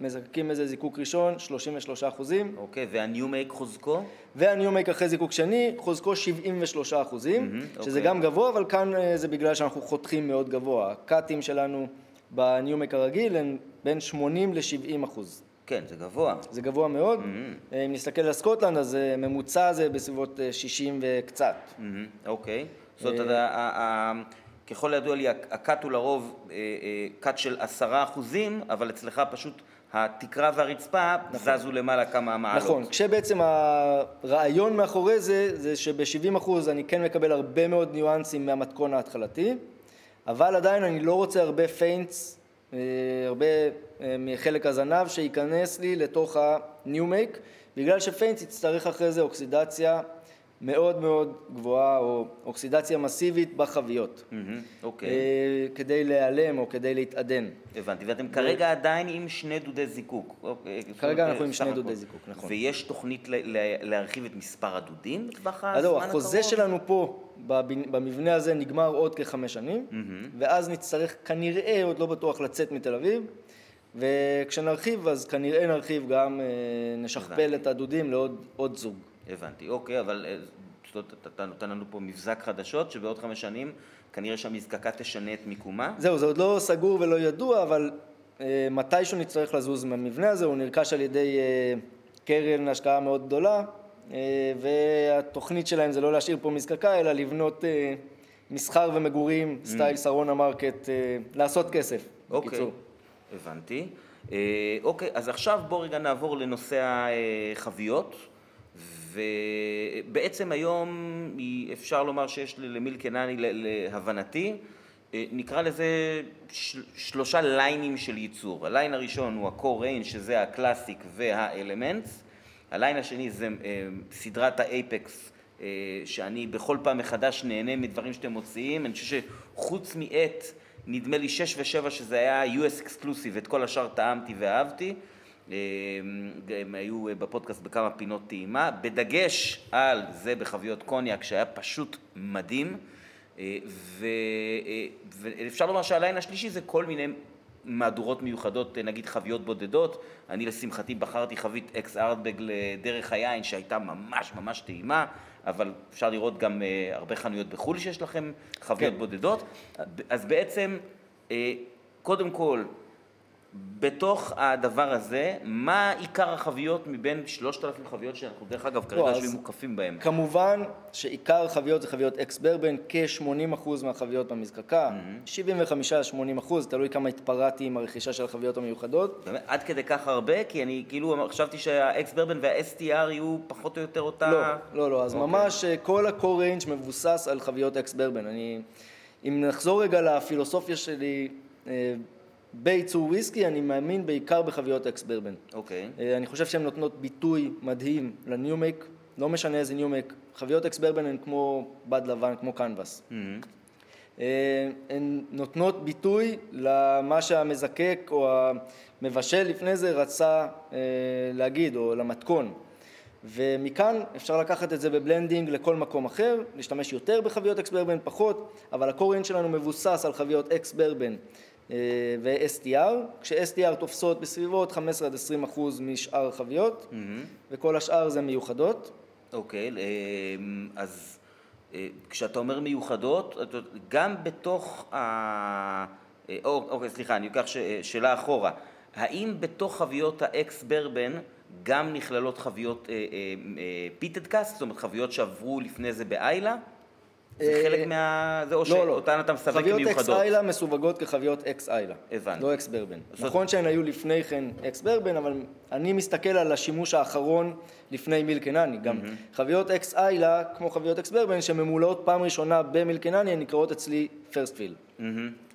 מזקקים איזה זיקוק ראשון, 33 אחוזים. אוקיי, וה new make חוזקו? וה new make אחרי זיקוק שני, חוזקו 73 אחוזים, mm-hmm, שזה אוקיי. גם גבוה, אבל כאן אה, זה בגלל שאנחנו חותכים מאוד גבוה. הקאטים שלנו ב new make הרגיל הם בין 80 ל-70 אחוז. כן, זה גבוה. זה גבוה מאוד. Mm-hmm. אם נסתכל על סקוטלנד, אז אה, ממוצע זה בסביבות 60 וקצת. Mm-hmm, אוקיי. זאת אומרת, ככל הידוע לי, ה cut הוא לרוב cut של עשרה אחוזים, אבל אצלך פשוט התקרה והרצפה נכון. זזו למעלה כמה מעלות. נכון, כשבעצם הרעיון מאחורי זה, זה שב-70 אחוז אני כן מקבל הרבה מאוד ניואנסים מהמתכון ההתחלתי, אבל עדיין אני לא רוצה הרבה feints, אה, הרבה אה, מחלק הזנב שייכנס לי לתוך make, בגלל ש-feints יצטרך אחרי זה oxidation מאוד מאוד גבוהה או oxidation מסיבית בחביות. אוקיי. כדי להיעלם או כדי להתעדן. הבנתי, ואתם כרגע עדיין עם שני דודי זיקוק. אוקיי, כרגע אנחנו עם שני דודי זיקוק, נכון. ויש תוכנית להרחיב את מספר הדודים בטווח הזמן הקרוב? החוזה שלנו פה, במבנה הזה, נגמר עוד כחמש שנים, ואז נצטרך כנראה, עוד לא בטוח, לצאת מתל אביב. וכשנרחיב, אז כנראה נרחיב גם, אה, נשכפל את הדודים לעוד זוג. הבנתי, אוקיי, אבל אה, אתה נותן לנו פה מבזק חדשות, שבעוד חמש שנים כנראה שהמזקקה תשנה את מיקומה? זהו, זה עוד לא סגור ולא ידוע, אבל אה, מתישהו נצטרך לזוז מהמבנה הזה, הוא נרכש על ידי אה, קרן השקעה מאוד גדולה, אה, והתוכנית שלהם זה לא להשאיר פה מזקקה, אלא לבנות אה, מסחר ומגורים, mm. style שרונה מרקט, אה, לעשות כסף, אוקיי, בקיצור. הבנתי. אה, אוקיי, אז עכשיו בואו רגע נעבור לנושא החביות. ובעצם היום אפשר לומר שיש למילק&האני להבנתי, אה, נקרא לזה שלושה ליינים של ייצור. הליין הראשון הוא ה-core range שזה ה-Classic וה-Elements, הליין השני זה אה, סדרת ה-Apex אה, שאני בכל פעם מחדש נהנה מדברים שאתם מוציאים, אני חושב שחוץ מעט נדמה לי 6 ו-7 שזה היה US exclusive, את כל השאר טעמתי ואהבתי הם היו בפודקאסט בכמה פינות טעימה, בדגש על זה בחביות קוניאק שהיה פשוט מדהים, אה, ו... אה, ואפשר לומר שהליין השלישי זה כל מיני מהדורות מיוחדות, נגיד חביות בודדות, אני לשמחתי בחרתי חבית אקס ארטבג לדרך היין שהייתה ממש ממש טעימה, אבל אפשר לראות גם אה, הרבה חנויות בחו"ל שיש לכם חביות כן. בודדות, אז בעצם קודם כל בתוך הדבר הזה, מה עיקר החביות מבין שלושת אלפים חביות שאנחנו דרך אגב כרגע יושבים מוקפים בהן? כמובן שעיקר החביות זה חביות ex-bourbon, כ-80% מהחביות במזקקה, mm-hmm. 75-80%, תלוי כמה התפרעתי עם הרכישה של החביות המיוחדות. באמת, עד כדי כך הרבה? כי אני כאילו חשבתי שה-ex-bourbon וה-STR יהיו פחות או יותר אותה... לא, לא, לא, אז okay. okay. ממש אה, כל ה-core range מבוסס על חביות ex-bourbon. אני, אם נחזור רגע לפילוסופיה שלי, אה, בייצור וויסקי אני מאמין בעיקר בחביות ex-bourbon. Okay. Okay. אני חושב שהן נותנות ביטוי מדהים ל-new make, לא משנה איזה new make, חביות ex-bourbon הן כמו בד לבן, כמו canvas. Mm-hmm. הן נותנות ביטוי למה שהמזקק או המבשל לפני זה רצה אה, להגיד, או למתכון. ומכאן אפשר לקחת את זה ב-blending לכל מקום אחר, להשתמש יותר בחביות ex-bourbon, פחות, אבל הקוריין שלנו מבוסס על חביות ex-bourbon אה, ו-STR, כש-STR תופסות בסביבות 15 עד 20 אחוז משאר החביות, mm-hmm. וכל השאר זה מיוחדות. okay, okay, אה, אז אה, כשאתה אומר מיוחדות, גם בתוך ה... אוקיי, סליחה, אני אקח שאלה אחורה. האם בתוך חביות ה-ex-bourbon גם נכללות חביות peated cask, זאת אומרת חביות שעברו לפני זה באיילה? זה חלק אה, מה... זה או לא, לא. שאותן אתה מסווג כמיוחדות. חביות ex-Islay מסווגות כחביות ex-Islay. הבנתי. לא ex-bourbon. נכון שהן היו לפני כן ex-bourbon, אבל אני מסתכל על השימוש האחרון לפני מילק&האני. גם חביות ex-Islay, כמו חביות ex-bourbon, שממולאות פעם ראשונה במילק&האני, הן נקראות אצלי first fill.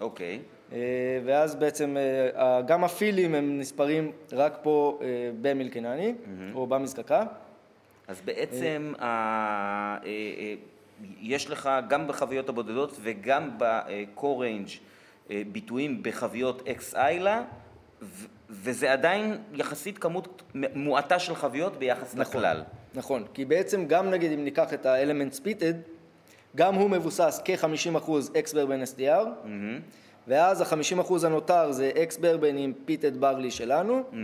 Okay. אה, ואז בעצם אה, גם ה-fillים הם נספרים רק פה במילק&האני, או במזקקה. אז בעצם יש לך גם בחביות הבודדות וגם ב-core range אה, ביטויים בחביות איילה וזה עדיין יחסית כמות מועטה של חביות ביחס נכון, לכלל. נכון, כי בעצם גם נגיד אם ניקח את ה-Elements Peated, גם הוא מבוסס כ-50% ex-bourbon STR, mm-hmm. ואז ה-50% הנותר זה ex-bourbon עם peated barley שלנו, mm-hmm.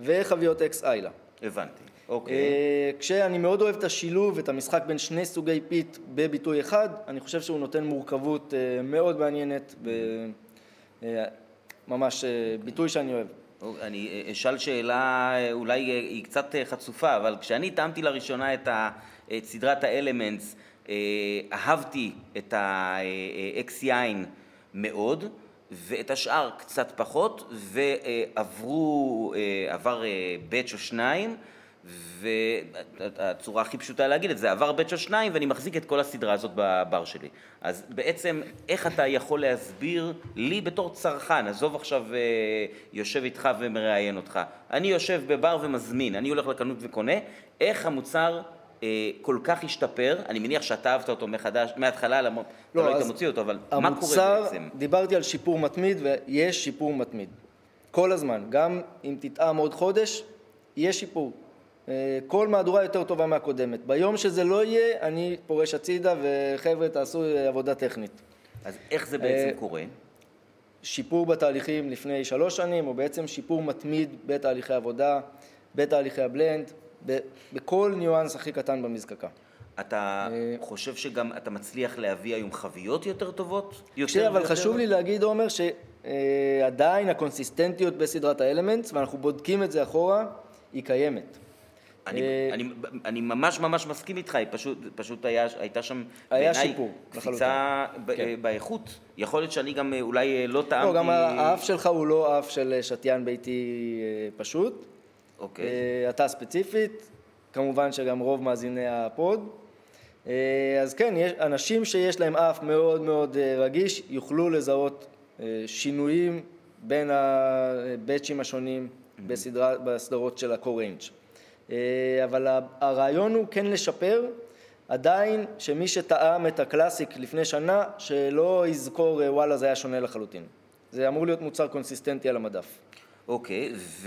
וחביות ex-Islay. הבנתי. okay. Okay. כשאני מאוד אוהב את השילוב, את המשחק בין שני סוגי peat בביטוי אחד, אני חושב שהוא נותן מורכבות מאוד מעניינת, ממש ביטוי שאני אוהב. אני אשאל שאלה, אולי היא קצת חצופה, אבל כשאני טעמתי לראשונה את, סדרת ה-Elements, אהבתי את האקס יין מאוד, ואת השאר קצת פחות, ועברו, עבר באץ' או שניים, והצורה הכי פשוטה להגיד את זה, עבר בית של שניים ואני מחזיק את כל הסדרה הזאת בבר שלי. אז בעצם, איך אתה יכול להסביר לי בתור צרכן, עזוב עכשיו אה, יושב איתך ומראיין אותך, אני יושב בבר ומזמין, אני הולך לקנות וקונה, איך המוצר אה, כל כך השתפר, אני מניח שאתה אהבת אותו מחדש, מההתחלה, למרות, לא, אתה לא היית מוציא אותו, אבל המוצר, מה קורה בעצם? דיברתי על שיפור מתמיד ויש שיפור מתמיד. כל הזמן, גם אם תטעם עוד חודש, יש שיפור. אה, כל מהדורה יותר טובה מהקודמת. ביום שזה לא יהיה, אני פורש הצידה וחבר'ה תעשו עבודה טכנית. אז איך זה בעצם אה, קורה? שיפור בתהליכים לפני שלוש שנים, או בעצם שיפור מתמיד בתהליכי עבודה, בתהליכי הבלנד, בכל ניואנס הכי קטן במזקקה. אתה אה, חושב שגם אתה מצליח להביא היום חביות יותר טובות? יותר אבל ויותר? חשוב לי להגיד, עומר, שעדיין הקונסיסטנטיות בסדרת האלמנטס, ואנחנו בודקים את זה אחורה, היא קיימת. אני, אה, אני, אני ממש ממש מסכים איתך, היא פשוט, פשוט היה, הייתה שם היה שיפור, קפיצה ב, כן. באיכות. יכול להיות שאני גם אה, אולי אה, לא טעמתי... לא, גם האף שלך הוא לא אף של שתיין ביתי פשוט. אוקיי. אתה ספציפית, כמובן שגם רוב מאזיני הפוד. אז כן, יש אנשים שיש להם אף מאוד מאוד רגיש, יוכלו לזהות שינויים בין ה-batchים השונים בסדרה, בסדרות של ה-core range. אה, אבל הרעיון הוא כן לשפר, עדיין שמי שטעם את ה-Classic לפני שנה, שלא יזכור אה, וואלה זה היה שונה לחלוטין. זה אמור להיות מוצר קונסיסטנטי על המדף. okay, okay,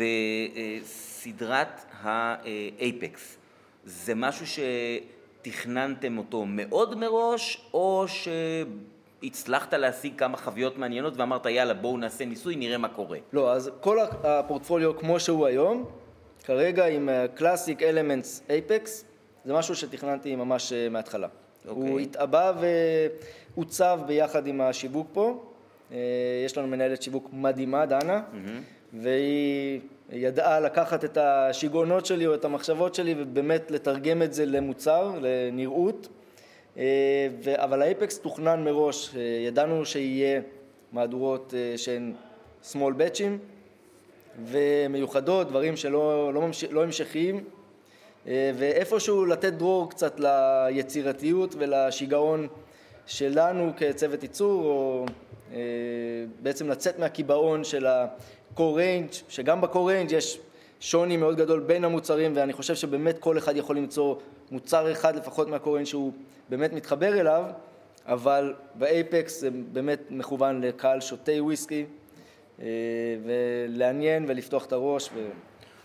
וסדרת ה-Apex, זה משהו שתכננתם אותו מאוד מראש, או שהצלחת להשיג כמה חביות מעניינות ואמרת יאללה בואו נעשה ניסוי, נראה מה קורה? לא, אז כל הפורטפוליו כמו שהוא היום, כרגע עם Classic Elements Apex, זה משהו שתכננתי ממש אה, מההתחלה. Okay. הוא אוקיי. התעבה ועוצב ביחד עם השיווק פה. אה, יש לנו מנהלת שיווק מדהימה, דנה, mm-hmm. והיא ידעה לקחת את השיגעונות שלי או את המחשבות שלי ובאמת לתרגם את זה למוצר, לנראות. אה, אבל האייפקס תוכנן מראש, ידענו שיהיה מהדורות שהן small batchים, ומיוחדות, דברים שלא לא ממש, לא המשכיים, אה, ואיפשהו לתת דרור קצת ליצירתיות ולשיגעון שלנו כצוות ייצור, או אה, בעצם לצאת מהקיבעון של ה-core range, שגם ב-core range יש שוני מאוד גדול בין המוצרים, ואני חושב שבאמת כל אחד יכול למצוא מוצר אחד לפחות range שהוא באמת מתחבר אליו, אבל באייפקס זה באמת מכוון לקהל שותי וויסקי. אה, ולעניין ולפתוח את הראש. ו...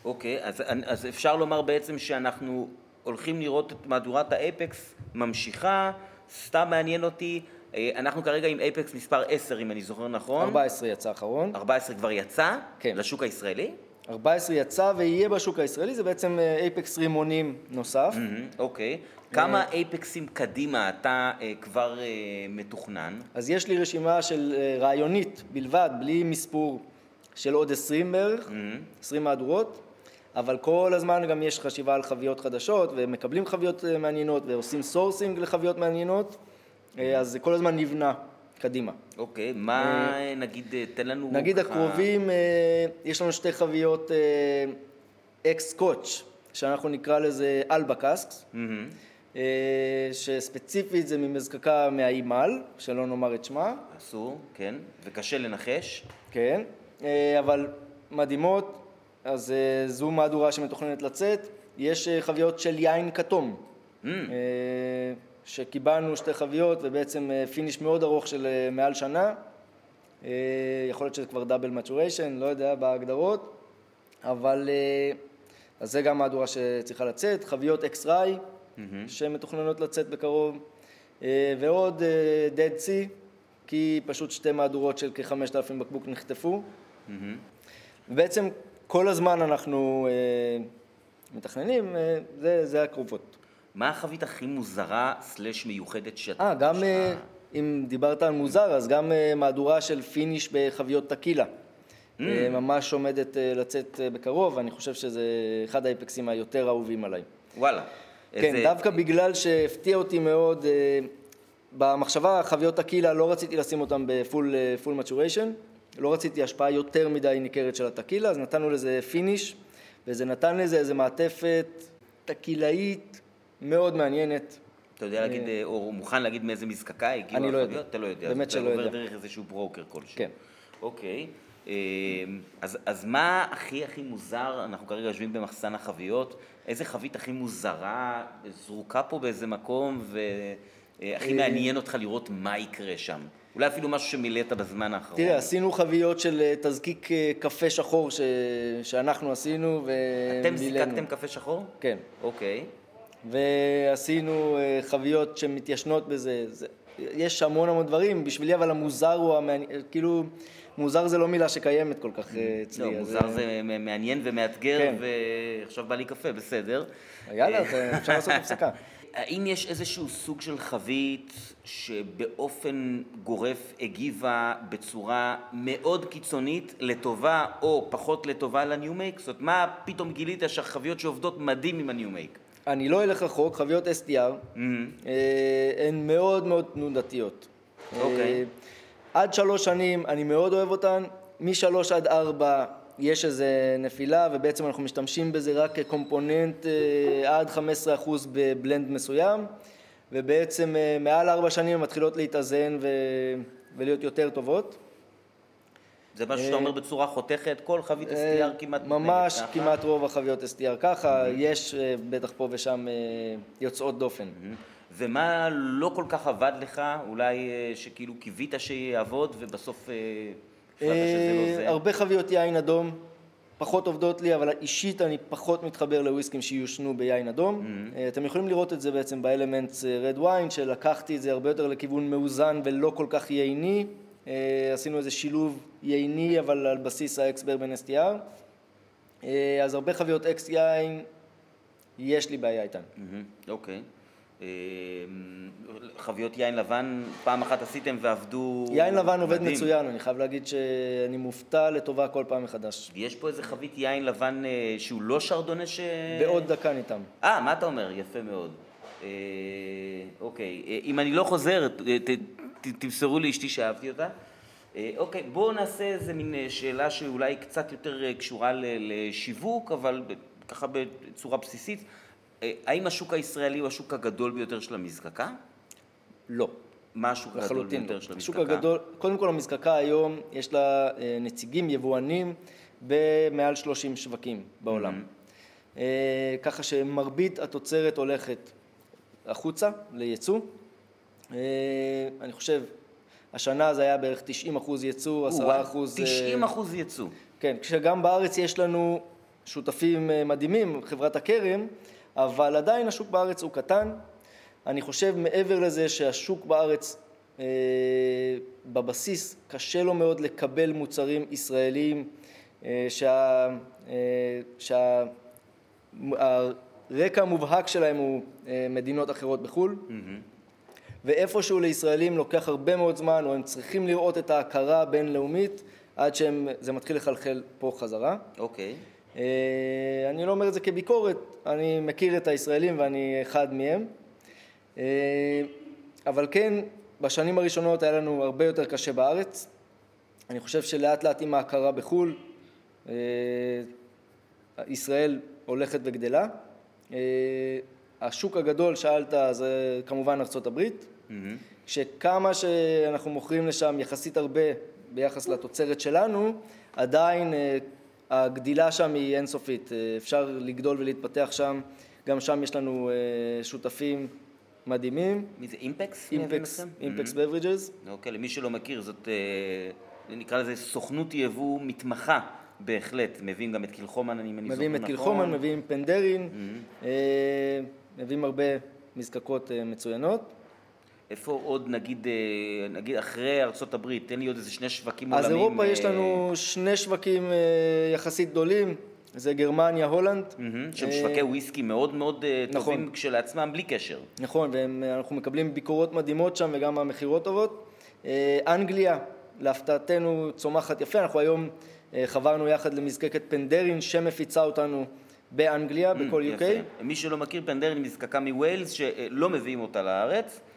אוקיי, אז, אז אפשר לומר בעצם שאנחנו הולכים לראות את מהדורת האייפקס ממשיכה, סתם מעניין אותי, אה, אנחנו כרגע עם אייפקס מספר 10 אם אני זוכר נכון. 14 יצא האחרון. 14 כבר יצא? כן. לשוק הישראלי? 14 יצא ויהיה בשוק הישראלי, זה בעצם אייפקס אה, רימונים נוסף. אוקיי. כמה אייפקסים קדימה אתה אה, כבר אה, מתוכנן? אז יש לי רשימה של רעיונית בלבד, בלי מספור של עוד 20 בערך, 20 מהדורות, אבל כל הזמן גם יש חשיבה על חביות חדשות, ומקבלים חביות מעניינות, ועושים sourcing לחביות מעניינות, אז זה כל הזמן נבנה. קדימה. אוקיי, מה אה, נגיד, אה, תן לנו נגיד ככה... הקרובים, אה, יש לנו שתי חביות ex-Scotch, שאנחנו נקרא לזה Alba casks. שספציפית זה ממזקקה מהאיימל, שלא נאמר את שמה. אסור, כן, וקשה לנחש. כן, אבל מדהימות, אז זו מהדורה שמתוכננת לצאת. יש חביות של יין כתום. Mm. שקיבלנו שתי חביות ובעצם אה, finish מאוד ארוך של אה, מעל שנה. אה, יכול להיות שזה כבר double maturation, לא יודע בהגדרות, אבל אז זה גם מהדורה שצריכה לצאת, חביות ex-rye mm-hmm. שמתוכננות לצאת בקרוב, ועוד dead sea, כי פשוט שתי מהדורות של כ-5,000 בקבוק נחטפו. Mm-hmm. ובעצם כל הזמן אנחנו אה, מתכננים, אה, זה, זה הקרובות. מה החבית הכי מוזרה סלש מיוחדת שאתה... אה, גם אה, אם דיברת על מוזר, אז גם אה, מהדורה של פיניש בחביות טקילה. Mm. אה, ממש עומדת אה, לצאת אה, בקרוב, אני חושב שזה אחד האפקסים היותר אהובים עליי. וואלה. כן, איזה... דווקא בגלל שהפתיע אותי מאוד, אה, במחשבה חביות טקילה לא רציתי לשים אותם ב full maturation, לא רציתי השפעה יותר מדי ניכרת של הטקילה, אז נתנו לזה finish, וזה נתן לזה איזה מעטפת טקילאית מאוד מעניינת. אתה יודע להגיד, אה, או מוכן להגיד מאיזה מזקקה הגיעו אני לא יודע. אתה לא יודע. באמת שלא יודע. אתה עובר דרך איזשהו ברוקר כלשהו. כן. אוקיי. אמ, אז, אז מה הכי הכי מוזר, אנחנו כרגע יושבים במחסן החביות, איזה חבית הכי מוזרה זרוקה פה באיזה מקום והכי אה, מעניין אותך לראות מה יקרה שם? אולי אפילו משהו שמילאת בזמן האחרון. תראה, עשינו חביות של אה, תזקיק אה, קפה שחור ש... שאנחנו עשינו ומילאנו. אתם זיקקתם קפה שחור? כן. אוקיי. ועשינו חביות שמתיישנות בזה. זה... יש המון המון דברים, בשבילי אבל המוזר הוא המעניין, כאילו... מוזר זה לא מילה שקיימת כל כך אה, אצלי. לא, מוזר זה אה, מעניין ומאתגר, כן. ועכשיו בא לי קפה, בסדר. יאללה, אפשר לעשות הפסקה. האם יש איזשהו סוג של חבית שבאופן גורף הגיבה בצורה מאוד קיצונית לטובה או פחות לטובה לניו מייק? זאת אומרת, מה פתאום גילית שהחביות שעובדות מדהים עם הניו מייק? אני לא אלך רחוק, חביות STR mm-hmm. אה, הן מאוד מאוד תנודתיות. אוקיי. עד שלוש שנים אני מאוד אוהב אותן, משלוש עד ארבע יש איזה נפילה ובעצם אנחנו משתמשים בזה רק כקומפוננט אה, עד 15% בבלנד מסוים ובעצם אה, מעל ארבע שנים הן מתחילות להתאזן ו... ולהיות יותר טובות. זה משהו שאתה אומר בצורה חותכת, כל חבית STR כמעט ממש ככה? כמעט רוב החביות STR ככה. יש אה, בטח פה ושם יוצאות דופן. ומה לא כל כך עבד לך, אולי אה, שכאילו קיווית שיעבוד ובסוף אה, החלטת שזה לא זה? הרבה חביות יין אדום, פחות עובדות לי, אבל אישית אני פחות מתחבר לוויסקים שיושנו ביין אדום. Mm-hmm. אתם יכולים לראות את זה בעצם באלמנטס רד וויין, שלקחתי את זה הרבה יותר לכיוון מאוזן ולא כל כך ייני. עשינו איזה שילוב ייני, אבל על בסיס האקס ברבן STR. אז הרבה חביות אקס יין, יש לי בעיה איתן. אוקיי. Okay. אמ, חביות יין לבן, פעם אחת עשיתם ועבדו יין לבן עובד מצוין, אני חייב להגיד שאני מופתע לטובה כל פעם מחדש. יש פה איזה חבית יין לבן אה, שהוא לא שרדונה ש... בעוד דקה ניתם. אה, מה אתה אומר? יפה מאוד. אה, אוקיי, אה, אם אני לא חוזר, תמסרו לאשתי שאהבתי אותה. אוקיי, בואו נעשה איזה מין שאלה שאולי קצת יותר קשורה לשיווק, אבל ככה בצורה בסיסית. אה, האם השוק הישראלי הוא השוק הגדול ביותר של המזקקה? לא. מה השוק הגדול ביותר לא. של המזקקה? השוק הגדול, קודם כל המזקקה היום יש לה אה, נציגים, יבואנים, במעל 30 שווקים בעולם. Mm-hmm. ככה שמרבית התוצרת הולכת החוצה לייצוא. אני חושב, השנה זה היה בערך 90 אחוז ייצוא, 10 אחוז... 90 אחוז ייצוא. כן, כשגם בארץ יש לנו שותפים מדהימים, חברת הכרם, אבל עדיין השוק בארץ הוא קטן. אני חושב מעבר לזה שהשוק בארץ אה, בבסיס קשה לו מאוד לקבל מוצרים ישראליים אה, שה, אה, שהרקע המובהק שלהם הוא אה, מדינות אחרות בחו"ל. Mm-hmm. ואיפשהו לישראלים לוקח הרבה מאוד זמן, או הם צריכים לראות את ההכרה הבינלאומית עד שזה מתחיל לחלחל פה חזרה. אוקיי. Okay. אה, אני לא אומר את זה כביקורת, אני מכיר את הישראלים ואני אחד מהם. אה, אבל כן, בשנים הראשונות היה לנו הרבה יותר קשה בארץ. אני חושב שלאט לאט עם ההכרה בחו"ל, אה, ישראל הולכת וגדלה. השוק הגדול, שאלת, זה כמובן ארצות הברית. שכמה שאנחנו מוכרים לשם יחסית הרבה ביחס לתוצרת שלנו, עדיין הגדילה שם היא אינסופית, אה, אפשר לגדול ולהתפתח שם, גם שם יש לנו אה, שותפים מדהימים. מי זה אימפקס? אימפקס, אימפקס בברידג'ס. אוקיי, למי שלא מכיר, זאת אה, נקרא לזה סוכנות יבוא מתמחה. בהחלט, מביאים גם את קילחומן, אני נכון. מביאים את קילחומן, מביאים פנדרין, mm-hmm. מביאים הרבה מזקקות מצוינות. איפה עוד נגיד, אה, נגיד אחרי הברית, תן לי עוד איזה שני שווקים אז עולמיים. אז אירופה יש לנו שני שווקים יחסית גדולים, זה גרמניה, הולנד. שהם שווקי וויסקי מאוד מאוד נכון. טובים כשלעצמם, בלי קשר. נכון, ואנחנו מקבלים ביקורות מדהימות שם וגם המכירות טובות. אנגליה, להפתעתנו, צומחת יפה, אנחנו היום חברנו יחד למזקקת פנדרין, שמפיצה אותנו באנגליה, mm, בכל UK. מי שלא מכיר, פנדרין מזקקה מווילס שלא מביאים אותה לארץ, אה,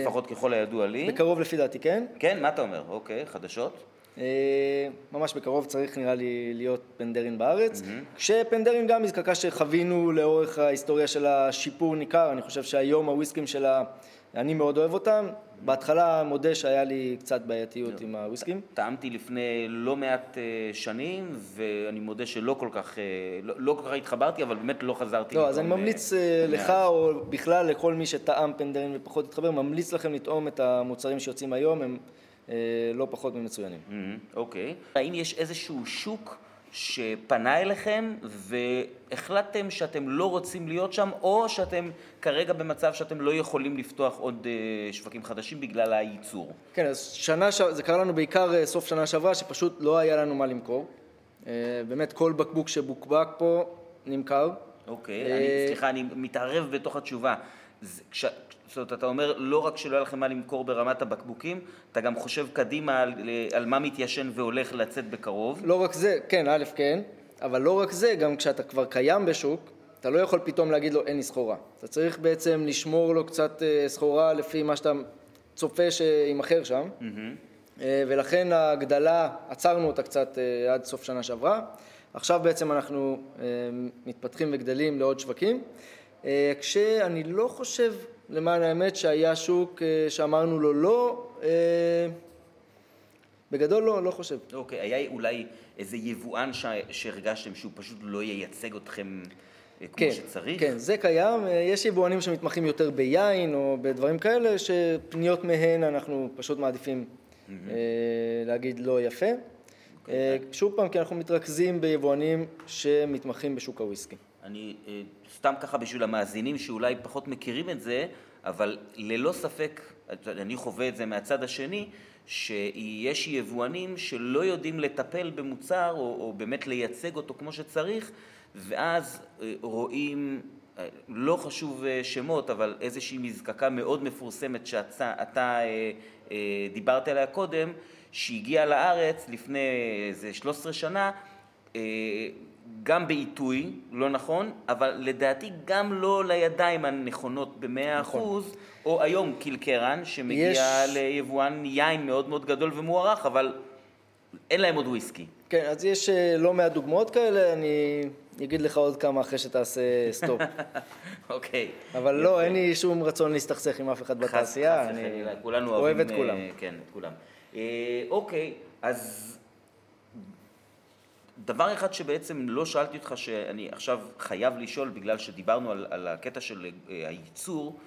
לפחות ככל הידוע לי. בקרוב לפי דעתי, כן. כן, מה אתה אומר? אוקיי, חדשות. אה, ממש בקרוב צריך נראה לי להיות פנדרין בארץ. Mm-hmm. כשפנדרין גם מזקקה שחווינו לאורך ההיסטוריה של השיפור ניכר, אני חושב שהיום הוויסקים שלה, אני מאוד אוהב אותם. בהתחלה מודה שהיה לי קצת בעייתיות עם הוויסקים. טעמתי לפני לא מעט אה, שנים, ואני מודה שלא כל כך, אה, לא, לא כל כך התחברתי, אבל באמת לא חזרתי. לא, אז אני ממליץ אה, לך, או בכלל לכל מי שטעם פנדרין ופחות התחבר, ממליץ לכם לטעום את המוצרים שיוצאים היום, הם לא פחות ממצוינים. אוקיי. האם יש איזשהו שוק שפנה אליכם והחלטתם שאתם לא רוצים להיות שם, או שאתם כרגע במצב שאתם לא יכולים לפתוח עוד אה, שווקים חדשים בגלל הייצור. כן, אז שנה, ש... זה קרה לנו בעיקר אה, סוף שנה שעברה, שפשוט לא היה לנו מה למכור. אה, באמת כל בקבוק שבוקבק פה נמכר. אוקיי, אני, סליחה, אני מתערב בתוך התשובה. כש, זאת אומרת, אתה אומר לא רק שלא היה לכם מה למכור ברמת הבקבוקים, אתה גם חושב קדימה על, על מה מתיישן והולך לצאת בקרוב. לא רק זה, כן, א', כן, אבל לא רק זה, גם כשאתה כבר קיים בשוק, אתה לא יכול פתאום להגיד לו אין לי סחורה. אתה צריך בעצם לשמור לו קצת אה, סחורה לפי מה שאתה צופה שימכר שם, mm-hmm. ולכן ההגדלה, עצרנו אותה קצת אה, עד סוף שנה שעברה. עכשיו בעצם אנחנו מתפתחים וגדלים לעוד שווקים, כשאני לא חושב למען האמת שהיה שוק אה, שאמרנו לו לא, אה, בגדול לא, לא חושב. אוקיי, okay, היה אולי איזה יבואן ש... שהרגשתם שהוא פשוט לא ייצג אתכם אה, כמו כן, שצריך? כן, זה קיים. יש יבואנים שמתמחים יותר ביין או בדברים כאלה, שפניות מהן אנחנו פשוט מעדיפים mm-hmm. להגיד לא יפה. Okay. אוקיי, שוב פעם, כי אנחנו מתרכזים ביבואנים שמתמחים בשוק הוויסקי. אני סתם ככה בשביל המאזינים שאולי פחות מכירים את זה, אבל ללא ספק, אני חווה את זה מהצד השני, שיש יבואנים שלא יודעים לטפל במוצר או, או באמת לייצג אותו כמו שצריך, ואז אה, רואים, אה, לא חשוב אה, שמות, אבל איזושהי מזקקה מאוד מפורסמת שאתה דיברת עליה קודם, שהגיעה לארץ לפני איזה 13 שנה, גם בעיתוי לא נכון, אבל לדעתי גם לא לידיים הנכונות במאה נכון. אחוז, או היום קילקרן, שמגיע יש... ליבואן יין מאוד מאוד גדול ומוערך, אבל אין להם עוד וויסקי. כן, אז יש אה, לא מעט דוגמאות כאלה, אני אגיד לך עוד כמה אחרי שתעשה stop. אוקיי. אבל לא, אין לי שום רצון להסתכסך עם אף אחד בתעשייה, אני אוהב את כולם. אה, כן, את כולם. אה, אוקיי, אז... דבר אחד שבעצם לא שאלתי אותך, שאני עכשיו חייב לשאול, בגלל שדיברנו על, על הקטע של uh, הייצור,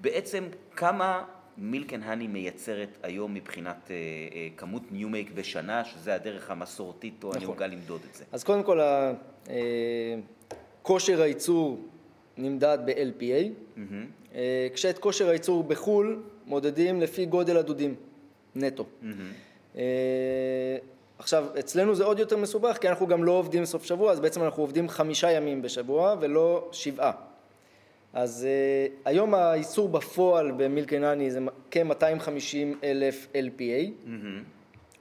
בעצם כמה מילקן האני מייצרת היום מבחינת uh, uh, כמות ניו מייק בשנה, שזה הדרך המסורתית או נכון. הנהוגה למדוד את זה? אז קודם כל, uh, כושר הייצור נמדד ב-LPA, mm-hmm. uh, כשאת כושר הייצור בחו"ל מודדים לפי גודל הדודים, נטו. Mm-hmm. Uh, עכשיו, אצלנו זה עוד יותר מסובך, כי אנחנו גם לא עובדים סוף שבוע, אז בעצם אנחנו עובדים חמישה ימים בשבוע ולא שבעה. אז uh, היום הייצור בפועל ב Milk & Honey זה כ-250 אלף LPA, mm-hmm.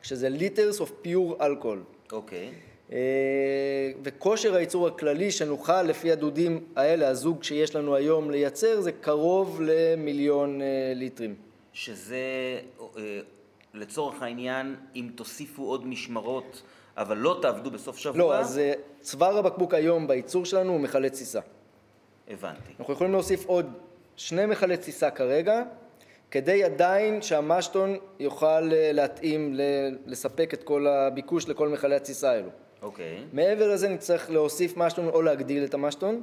שזה liters of pure alcohol. אוקיי. אה, וכושר הייצור הכללי שנוכל לפי הדודים האלה, הזוג שיש לנו היום לייצר, זה קרוב למיליון uh, ליטרים. שזה לצורך העניין, אם תוסיפו עוד משמרות, אבל לא תעבדו בסוף שבוע... לא, אז אה, צוואר הבקבוק היום בייצור שלנו הוא מכלי תסיסה. הבנתי. אנחנו יכולים להוסיף עוד שני מכלי תסיסה כרגע, כדי עדיין שהמשטון יוכל אה, להתאים, לספק את כל הביקוש לכל מכלי התסיסה האלו. אוקיי. מעבר לזה נצטרך להוסיף משטון או להגדיל את המשטון,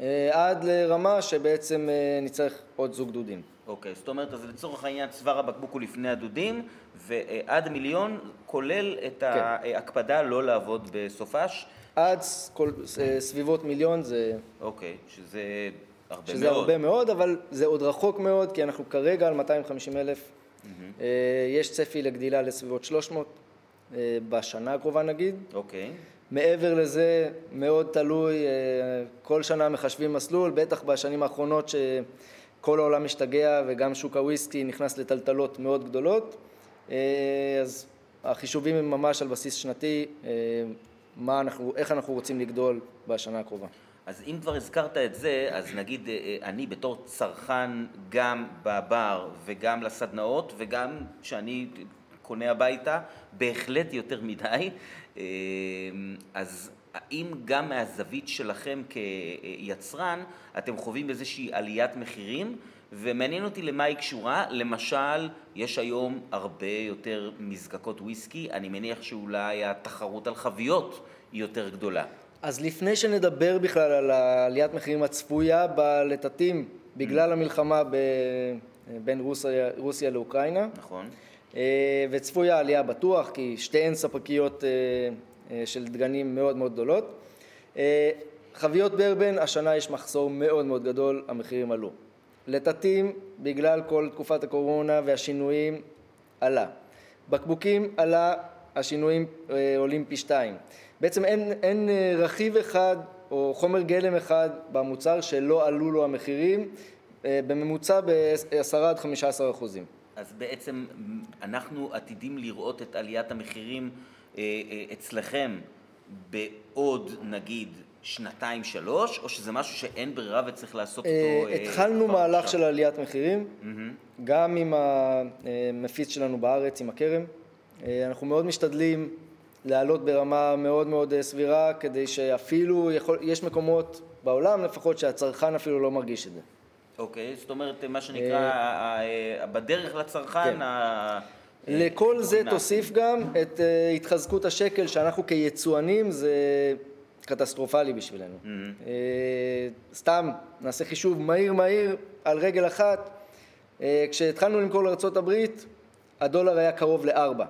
אה, עד לרמה שבעצם נצטרך עוד זוג דודים. אוקיי, זאת אומרת, אז לצורך העניין צוואר הבקבוק הוא לפני הדודים, ועד מיליון כולל את כן. ההקפדה לא לעבוד בסופש. עד כל, סביבות מיליון זה... אוקיי, שזה הרבה שזה מאוד. הרבה מאוד, אבל זה עוד רחוק מאוד, כי אנחנו כרגע על 250 אלף. אה, יש צפי לגדילה לסביבות 300 אה, בשנה הקרובה נגיד. אוקיי. מעבר לזה, מאוד תלוי, אה, כל שנה מחשבים מסלול, בטח בשנים האחרונות שכל העולם משתגע וגם שוק הוויסקי נכנס לטלטלות מאוד גדולות, אה, אז החישובים הם ממש על בסיס שנתי, אה, מה אנחנו, איך אנחנו רוצים לגדול בשנה הקרובה. אז אם כבר הזכרת את זה, אז נגיד אה, אני בתור צרכן גם בבר וגם לסדנאות וגם שאני קונה הביתה, בהחלט יותר מדי. אז האם גם מהזווית שלכם כיצרן אתם חווים איזושהי עליית מחירים? ומעניין אותי למה היא קשורה, למשל, יש היום הרבה יותר מזקקות וויסקי, אני מניח שאולי התחרות על חביות היא יותר גדולה. אז לפני שנדבר בכלל על עליית מחירים הצפויה בלטטים בגלל המלחמה ב... בין רוסיה, רוסיה לאוקראינה, נכון? אה, וצפויה עלייה בטוח, כי שתיהן ספקיות אה, של דגנים מאוד מאוד גדולות. אה, חביות ברבן, השנה יש מחסור מאוד מאוד גדול, המחירים עלו. לטטים, בגלל כל תקופת הקורונה והשינויים, עלה. בקבוקים עלה, השינויים אה, עולים פי שתיים. בעצם אין, אין אה, רכיב אחד או חומר גלם אחד במוצר שלא עלו לו המחירים, אה, בממוצע ב-10 עד 15 אחוזים. אז בעצם אנחנו עתידים לראות את עליית המחירים אה, אה, אצלכם בעוד נגיד שנתיים שלוש, או שזה משהו שאין ברירה וצריך לעשות אותו אה, אה, התחלנו מהלך? של עליית מחירים, גם עם המפיץ שלנו בארץ, עם הכרם. אה, אנחנו מאוד משתדלים לעלות ברמה מאוד מאוד אה, סבירה, כדי שאפילו, יכול, יש מקומות בעולם לפחות שהצרכן אפילו לא מרגיש את זה. אוקיי, זאת אומרת מה שנקרא בדרך לצרכן, כן. לכל זה. תוסיף גם את אה, התחזקות השקל, שאנחנו כיצואנים זה קטסטרופלי בשבילנו. אה, סתם, נעשה חישוב מהיר מהיר על רגל אחת. אה, כשהתחלנו למכור לארה"ב, הדולר היה קרוב לארבע.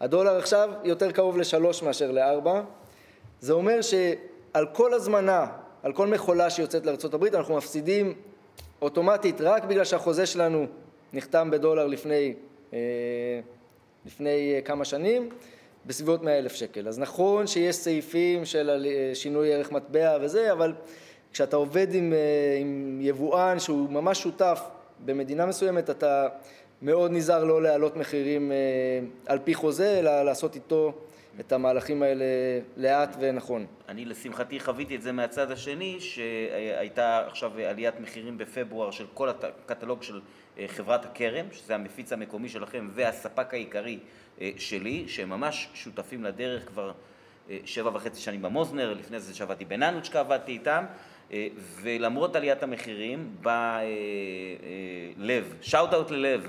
הדולר עכשיו יותר קרוב לשלוש מאשר לארבע. זה אומר שעל כל הזמנה, על כל מכולה שיוצאת לארה"ב, אנחנו מפסידים אוטומטית רק בגלל שהחוזה שלנו נחתם בדולר לפני, אה, לפני אה, כמה שנים, בסביבות 100 אלף שקל. אז נכון שיש סעיפים של אה, שינוי ערך מטבע וזה, אבל כשאתה עובד עם, אה, עם יבואן שהוא ממש שותף במדינה מסוימת, אתה מאוד נזהר לא להעלות מחירים אה, על פי חוזה, אלא לעשות איתו את המהלכים האלה לאט ונכון. אני לשמחתי חוויתי את זה מהצד השני, שהייתה עכשיו עליית מחירים בפברואר של כל הקטלוג של אה, חברת הכרם, שזה המפיץ המקומי שלכם והספק העיקרי אה, שלי, שהם ממש שותפים לדרך כבר אה, שבע וחצי שנים במוזנר, לפני זה שעבדתי בננוצ'קה, עבדתי איתם, אה, ולמרות עליית המחירים, בא אה, אה, לב, שאוט אאוט ללב,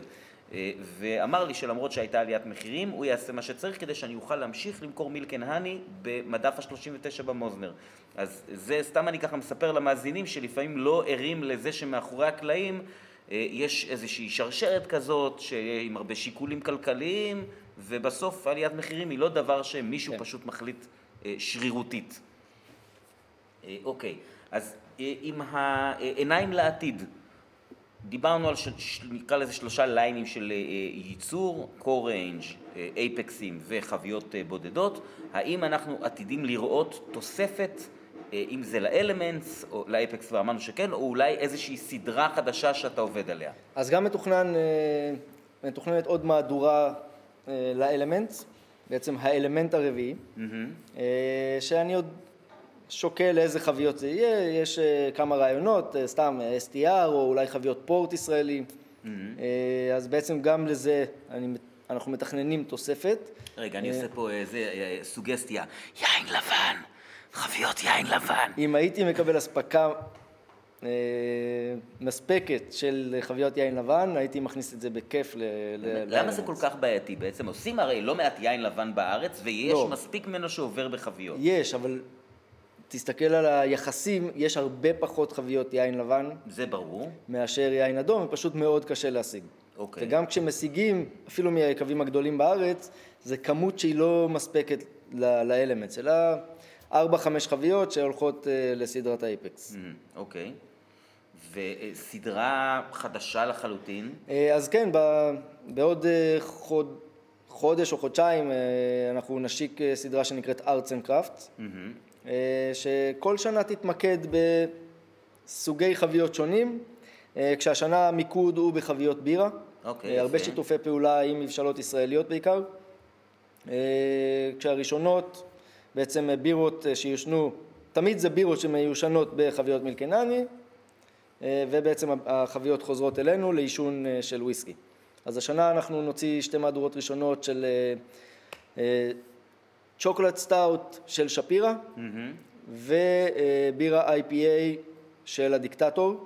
אה, ואמר לי שלמרות שהייתה עליית מחירים, הוא יעשה מה שצריך כדי שאני אוכל להמשיך למכור מילקן האני במדף ה-39 במוזנר. אז זה סתם אני ככה מספר למאזינים שלפעמים לא ערים לזה שמאחורי הקלעים אה, יש איזושהי שרשרת כזאת ש- עם הרבה שיקולים כלכליים, ובסוף עליית מחירים היא לא דבר שמישהו כן. פשוט מחליט אה, שרירותית. אה, אוקיי, אז אה, עם העיניים לעתיד, דיברנו על, של, נקרא לזה שלושה ליינים של אה, ייצור, core range, אה, אייפקסים וחביות אה, בודדות, האם אנחנו עתידים לראות תוספת, אה, אם זה לאלמנטס, או לאייפקס ואמרנו שכן, או אולי איזושהי סדרה חדשה שאתה עובד עליה? אז גם מתוכנן, אה, מתוכננת עוד מהדורה אה, לאלמנטס, בעצם האלמנט הרביעי, אה, שאני עוד שוקל איזה חביות זה יהיה, יש אה, כמה רעיונות, אה, סתם אה, STR או אולי חביות פורט ישראלי, אה, אז בעצם גם לזה אני, אנחנו מתכננים תוספת. רגע, אני עושה פה איזה אה, סוגסטיה, יין לבן, חביות יין לבן. אם הייתי מקבל אספקה אה, מספקת של חביות יין לבן, הייתי מכניס את זה בכיף ל... ל- למה זה. כל כך בעייתי? בעצם עושים הרי לא מעט יין לבן בארץ, ויש לא. מספיק ממנו שעובר בחביות. יש, אבל תסתכל על היחסים, יש הרבה פחות חביות יין לבן זה ברור. מאשר יין אדום, ופשוט מאוד קשה להשיג. אוקיי. וגם כשמשיגים, אפילו מהיקבים הגדולים בארץ, זה כמות שהיא לא מספקת לאלמנטס, אלא 4-5 חביות שהולכות אה, לסדרת האייפקס. אוקיי. וסדרה חדשה לחלוטין. אז כן, בעוד חוד... חודש או חודשיים אנחנו נשיק סדרה שנקראת and Crafts, mm-hmm. שכל שנה תתמקד בסוגי חביות שונים, כשהשנה המיקוד הוא בחביות בירה. אוקיי, הרבה יפה. שיתופי פעולה עם מבשלות ישראליות בעיקר. כשהראשונות בעצם בירות שיושנו, תמיד זה בירות שמיושנות בחביות מילקנני, ובעצם החביות חוזרות אלינו לעישון של וויסקי. אז השנה אנחנו נוציא שתי מהדורות ראשונות של chocolate stout של שפירא, mm-hmm. ובירה IPA של הדיקטטור,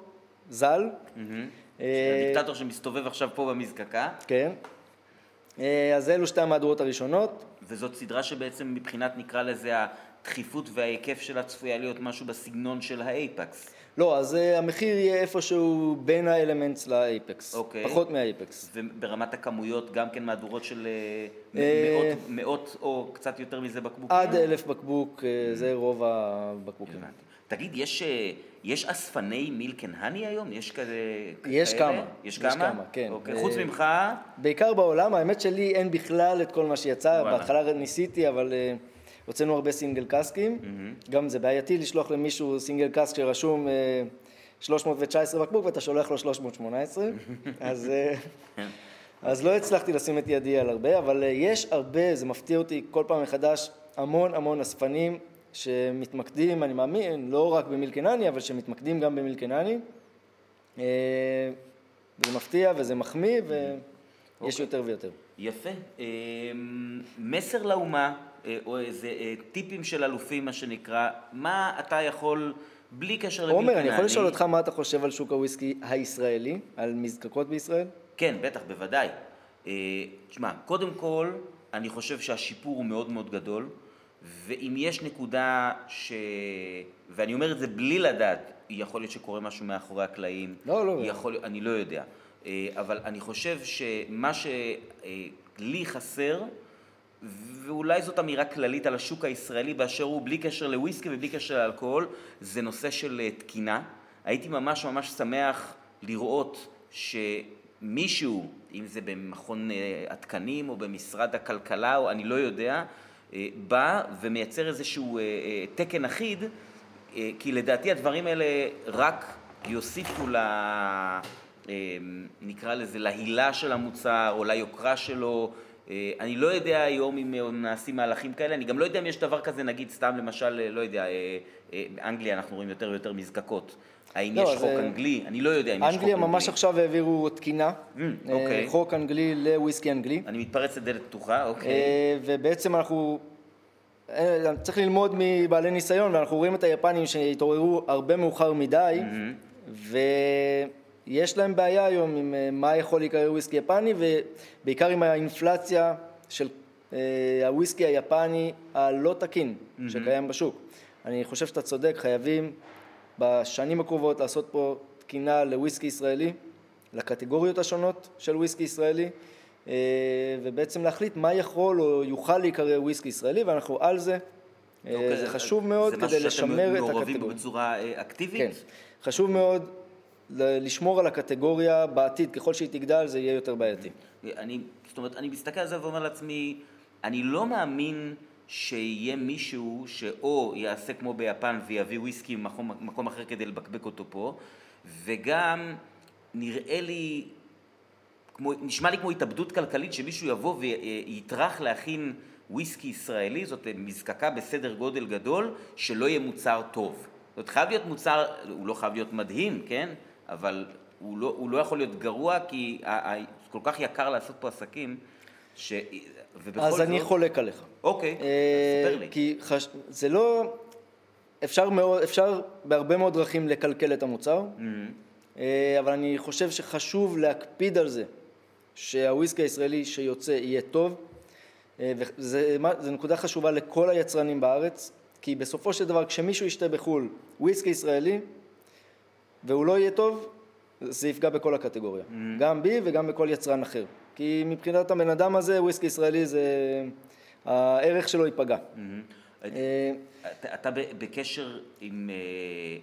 ז"ל. Mm-hmm. הדיקטטור שמסתובב עכשיו פה במזקקה. כן. אז אלו שתי המהדורות הראשונות. וזאת סדרה שבעצם מבחינת נקרא לזה התכיפות וההיקף שלה צפויה להיות משהו בסגנון של ה Apex. לא, אז uh, המחיר יהיה איפשהו בין ה Elements ל Apex, אוקיי. פחות מה Apex. וברמת הכמויות גם כן מהדורות של uh, מאות, מאות או קצת יותר מזה בקבוקים? עד אלף בקבוק, uh, זה רוב הבקבוקים. תגיד, יש, יש אספני מילקנהני היום? יש כזה יש כאלה? כמה. יש כמה? יש כמה, כן. אוקיי, חוץ ממך? בעיקר בעולם, האמת שלי אין בכלל את כל מה שיצא, בהתחלה ניסיתי, אבל... הוצאנו הרבה סינגל קאסקים, mm-hmm. גם זה בעייתי לשלוח למישהו סינגל קאסק שרשום 319 אה, בקבוק ואתה שולח לו 318, אז, אה, כן. אז לא הצלחתי לשים את ידי על הרבה, אבל אה, יש הרבה, זה מפתיע אותי כל פעם מחדש, המון המון אספנים שמתמקדים, אני מאמין, לא רק במילקנני, אבל שמתמקדים גם במילקנני. זה מפתיע וזה מחמיא ויש okay. אוקיי. יותר ויותר. יפה. מסר לאומה, אה, או איזה אה, טיפים של אלופים, מה שנקרא, מה אתה יכול, בלי קשר למלחמה... עומר, אני יכול לשאול אותך מה אתה חושב על שוק הוויסקי הישראלי, על מזקקות בישראל? כן, בטח, בוודאי. אה, תשמע, קודם כל, אני חושב שהשיפור הוא מאוד מאוד גדול, ואם יש נקודה ש... ואני אומר את זה בלי לדעת, יכול להיות שקורה משהו מאחורי הקלעים. לא, לא. יכול... אני לא יודע. אבל אני חושב שמה שלי חסר, ואולי זאת אמירה כללית על השוק הישראלי באשר הוא, בלי קשר לוויסקי ובלי קשר לאלכוהול, זה נושא של אה, תקינה. הייתי ממש ממש שמח לראות שמישהו, אם זה במכון אה, התקנים או במשרד הכלכלה או אני לא יודע, אה, בא ומייצר איזשהו תקן אחיד, כי לדעתי הדברים האלה רק יוסיפו ל... נקרא לזה להילה של המוצר או ליוקרה שלו אה, אני לא יודע היום אם אה, נעשים מהלכים כאלה, אני גם לא יודע אם יש דבר כזה, נגיד סתם למשל, אה, לא יודע, באנגליה אנחנו רואים יותר ויותר מזקקות. האם לא, יש חוק אנגלי? אני לא יודע אם יש חוק אנגלי. אנגליה ממש עכשיו העבירו תקינה, mm, אוקיי. חוק אנגלי לוויסקי אנגלי. אני מתפרץ לדלת פתוחה, אוקיי. ובעצם אנחנו, צריך ללמוד מבעלי ניסיון, ואנחנו רואים את היפנים שהתעוררו הרבה מאוחר מדי, mm-hmm. ו... יש להם בעיה היום עם אה, מה יכול להיקרא וויסקי יפני ובעיקר עם האינפלציה של אה, הוויסקי היפני הלא תקין mm-hmm. שקיים בשוק. אני חושב שאתה צודק, חייבים בשנים הקרובות לעשות פה תקינה לוויסקי ישראלי, לקטגוריות השונות של וויסקי ישראלי אה, ובעצם להחליט מה יכול או יוכל להיקרא וויסקי ישראלי ואנחנו על זה. אוקיי, זה חשוב מאוד כדי לשמר את הקטגוריה. זה משהו שאתם מעורבים בצורה אקטיבית? כן, חשוב מאוד לשמור על הקטגוריה בעתיד, ככל שהיא תגדל זה יהיה יותר בעייתי. אני, זאת אומרת, אני מסתכל על זה ואומר לעצמי, אני לא מאמין שיהיה מישהו שאו יעשה כמו ביפן ויביא וויסקי ממקום מקום אחר כדי לבקבק אותו פה, וגם נראה לי, כמו, נשמע לי כמו התאבדות כלכלית שמישהו יבוא ויטרח להכין וויסקי ישראלי, זאת מזקקה בסדר גודל גדול, שלא יהיה מוצר טוב. זאת חייב להיות מוצר, הוא לא חייב להיות מדהים, כן? אבל הוא לא, הוא לא יכול להיות גרוע כי כל כך יקר לעשות פה עסקים, ש... ובכל אז זאת... אני חולק עליך. אוקיי, אה, ספר לי. כי חש... זה לא... אפשר, מאוד, אפשר בהרבה מאוד דרכים לקלקל את המוצר, mm-hmm. אה, אבל אני חושב שחשוב להקפיד על זה שהוויסקי הישראלי שיוצא יהיה טוב, אה, וזו נקודה חשובה לכל היצרנים בארץ, כי בסופו של דבר כשמישהו ישתה בחו"ל וויסקי ישראלי, והוא לא יהיה טוב, זה יפגע בכל הקטגוריה. Mm-hmm. גם בי וגם בכל יצרן אחר. כי מבחינת הבן אדם הזה, וויסקי ישראלי זה... הערך שלו ייפגע. Mm-hmm. אתה, אתה בקשר עם,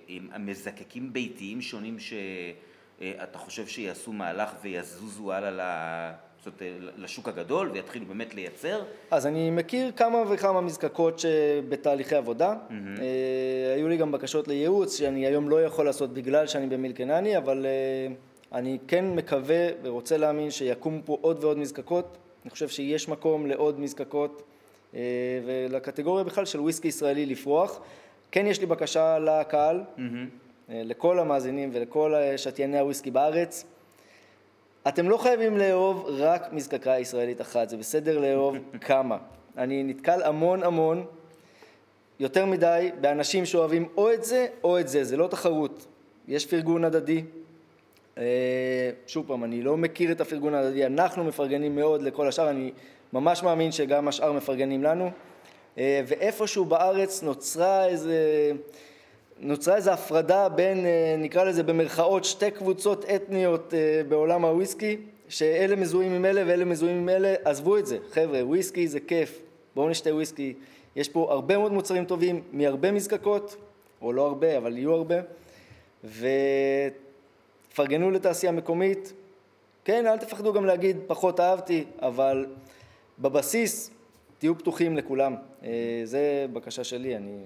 עם המזקקים ביתיים שונים שאתה חושב שיעשו מהלך ויזוזו הלאה זאת לשוק הגדול ויתחילו באמת לייצר? אז אני מכיר כמה וכמה מזקקות שבתהליכי עבודה. Mm-hmm. אה, היו לי גם בקשות לייעוץ שאני היום לא יכול לעשות בגלל שאני במילקנני, אבל אה, אני כן מקווה ורוצה להאמין שיקומו פה עוד ועוד מזקקות. אני חושב שיש מקום לעוד מזקקות אה, ולקטגוריה בכלל של וויסקי ישראלי לפרוח. כן יש לי בקשה לקהל, mm-hmm. אה, לכל המאזינים ולכל שתייני הוויסקי בארץ. אתם לא חייבים לאהוב רק מזקקה ישראלית אחת, זה בסדר לאהוב כמה. אני נתקל המון המון, יותר מדי, באנשים שאוהבים או את זה או את זה, זה לא תחרות. יש פרגון הדדי. אה, שוב פעם, אני לא מכיר את הפרגון ההדדי, אנחנו מפרגנים מאוד לכל השאר, אני ממש מאמין שגם השאר מפרגנים לנו. אה, ואיפשהו בארץ נוצרה איזה... נוצרה איזו הפרדה בין, אה, נקרא לזה במרכאות, שתי קבוצות אתניות בעולם הוויסקי, שאלה מזוהים עם אלה ואלה מזוהים עם אלה, עזבו את זה, חבר'ה, וויסקי זה כיף, בואו נשתה וויסקי, יש פה הרבה מאוד מוצרים טובים מהרבה מזקקות, או לא הרבה, אבל יהיו הרבה, ופרגנו לתעשייה מקומית, כן, אל תפחדו גם להגיד פחות אהבתי, אבל בבסיס תהיו פתוחים לכולם, אה, זה בקשה שלי, אני...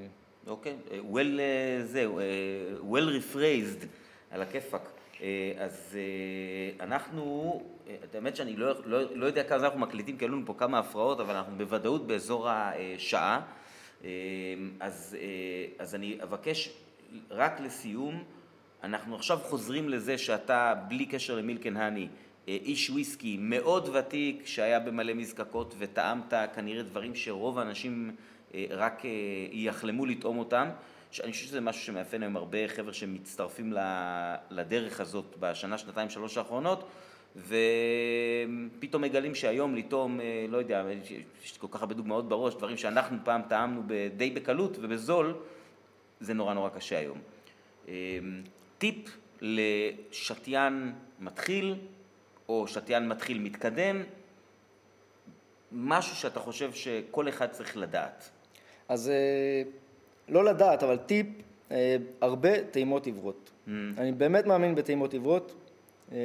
אוקיי, אה, well, אה, זהו, well rephrased, על הכיפאק. אז אנחנו, האמת שאני לא, לא, לא יודע כמה אנחנו מקליטים, כי היו לנו פה כמה הפרעות, אבל אנחנו בוודאות באזור השעה. אז, אז אני אבקש רק לסיום, אנחנו עכשיו חוזרים לזה שאתה, בלי קשר למילקן האני, איש וויסקי מאוד ותיק, שהיה במלא מזקקות וטעמת כנראה דברים שרוב האנשים אה, רק אה, יחלמו לטעום אותם. אני חושב שזה משהו שמאפיין היום הרבה חבר'ה שמצטרפים לדרך הזאת בשנה, שנתיים, שלוש האחרונות, ופתאום מגלים שהיום לטעום, אה, לא יודע, יש כל כך הרבה דוגמאות בראש, דברים שאנחנו פעם טעמנו די בקלות ובזול, זה נורא נורא קשה היום. טיפ לשתיין מתחיל, או שתיין מתחיל מתקדם, משהו שאתה חושב שכל אחד צריך לדעת. אז אה, לא לדעת, אבל טיפ, אה, הרבה טעימות עיוורות. Mm. אני באמת מאמין בטעימות עיוורות. אה,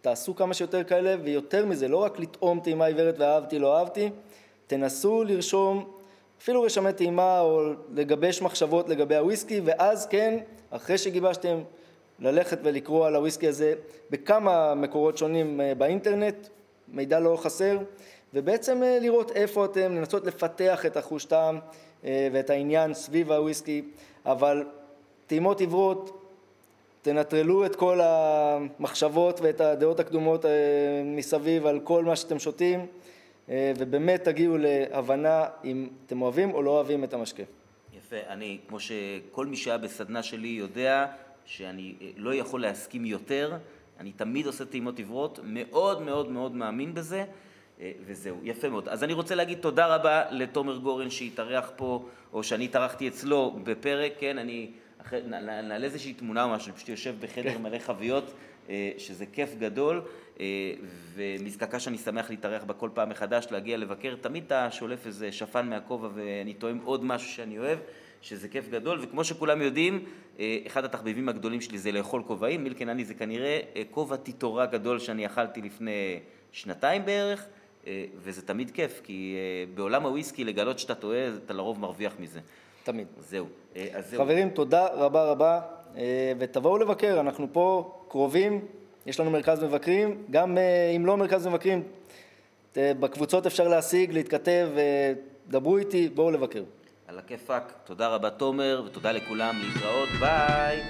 תעשו כמה שיותר כאלה, ויותר מזה, לא רק לטעום טעימה עיוורת ואהבתי, לא אהבתי, תנסו לרשום אפילו רשמי טעימה או לגבש מחשבות לגבי הוויסקי, ואז כן, אחרי שגיבשתם, ללכת ולקרוא על הוויסקי הזה בכמה מקורות שונים באינטרנט, מידע לא חסר, ובעצם אה, לראות איפה אתם, לנסות לפתח את החוש טעם אה, ואת העניין סביב הוויסקי, אבל טעימות עיוורות, תנטרלו את כל המחשבות ואת הדעות הקדומות אה, מסביב על כל מה שאתם שותים, ובאמת תגיעו להבנה אם אתם אוהבים או לא אוהבים את המשקה. יפה, אני, כמו שכל מי שהיה בסדנה שלי יודע שאני לא יכול להסכים יותר, אני תמיד עושה טעימות עיוורות, מאוד מאוד מאוד מאמין בזה. אה, וזהו, יפה מאוד. אז אני רוצה להגיד תודה רבה לתומר גורן שהתארח פה, או שאני התארחתי אצלו בפרק, כן, אני, נעלה איזושהי תמונה או משהו, אני פשוט יושב בחדר כן. מלא חביות, אה, שזה כיף גדול, אה, ומזקקה שאני שמח להתארח בה כל פעם מחדש, להגיע לבקר, תמיד אתה שולף איזה שפן מהכובע ואני טועם עוד משהו שאני אוהב. שזה כיף גדול, וכמו שכולם יודעים, אחד התחביבים הגדולים שלי זה לאכול כובעים, מילקנני זה כנראה כובע טיטורה גדול שאני אכלתי לפני שנתיים בערך, אה, וזה תמיד כיף, כי אה, בעולם הוויסקי לגלות שאתה טועה, אתה לרוב מרוויח מזה. תמיד. זהו. אה, אז זהו. חברים, תודה רבה רבה, ותבואו לבקר, אנחנו פה קרובים, יש לנו מרכז מבקרים, גם אם לא מרכז מבקרים, בקבוצות אפשר להשיג, להתכתב, דברו איתי, בואו לבקר. על הכיפאק, תודה רבה תומר, ותודה לכולם, להתראות, ביי.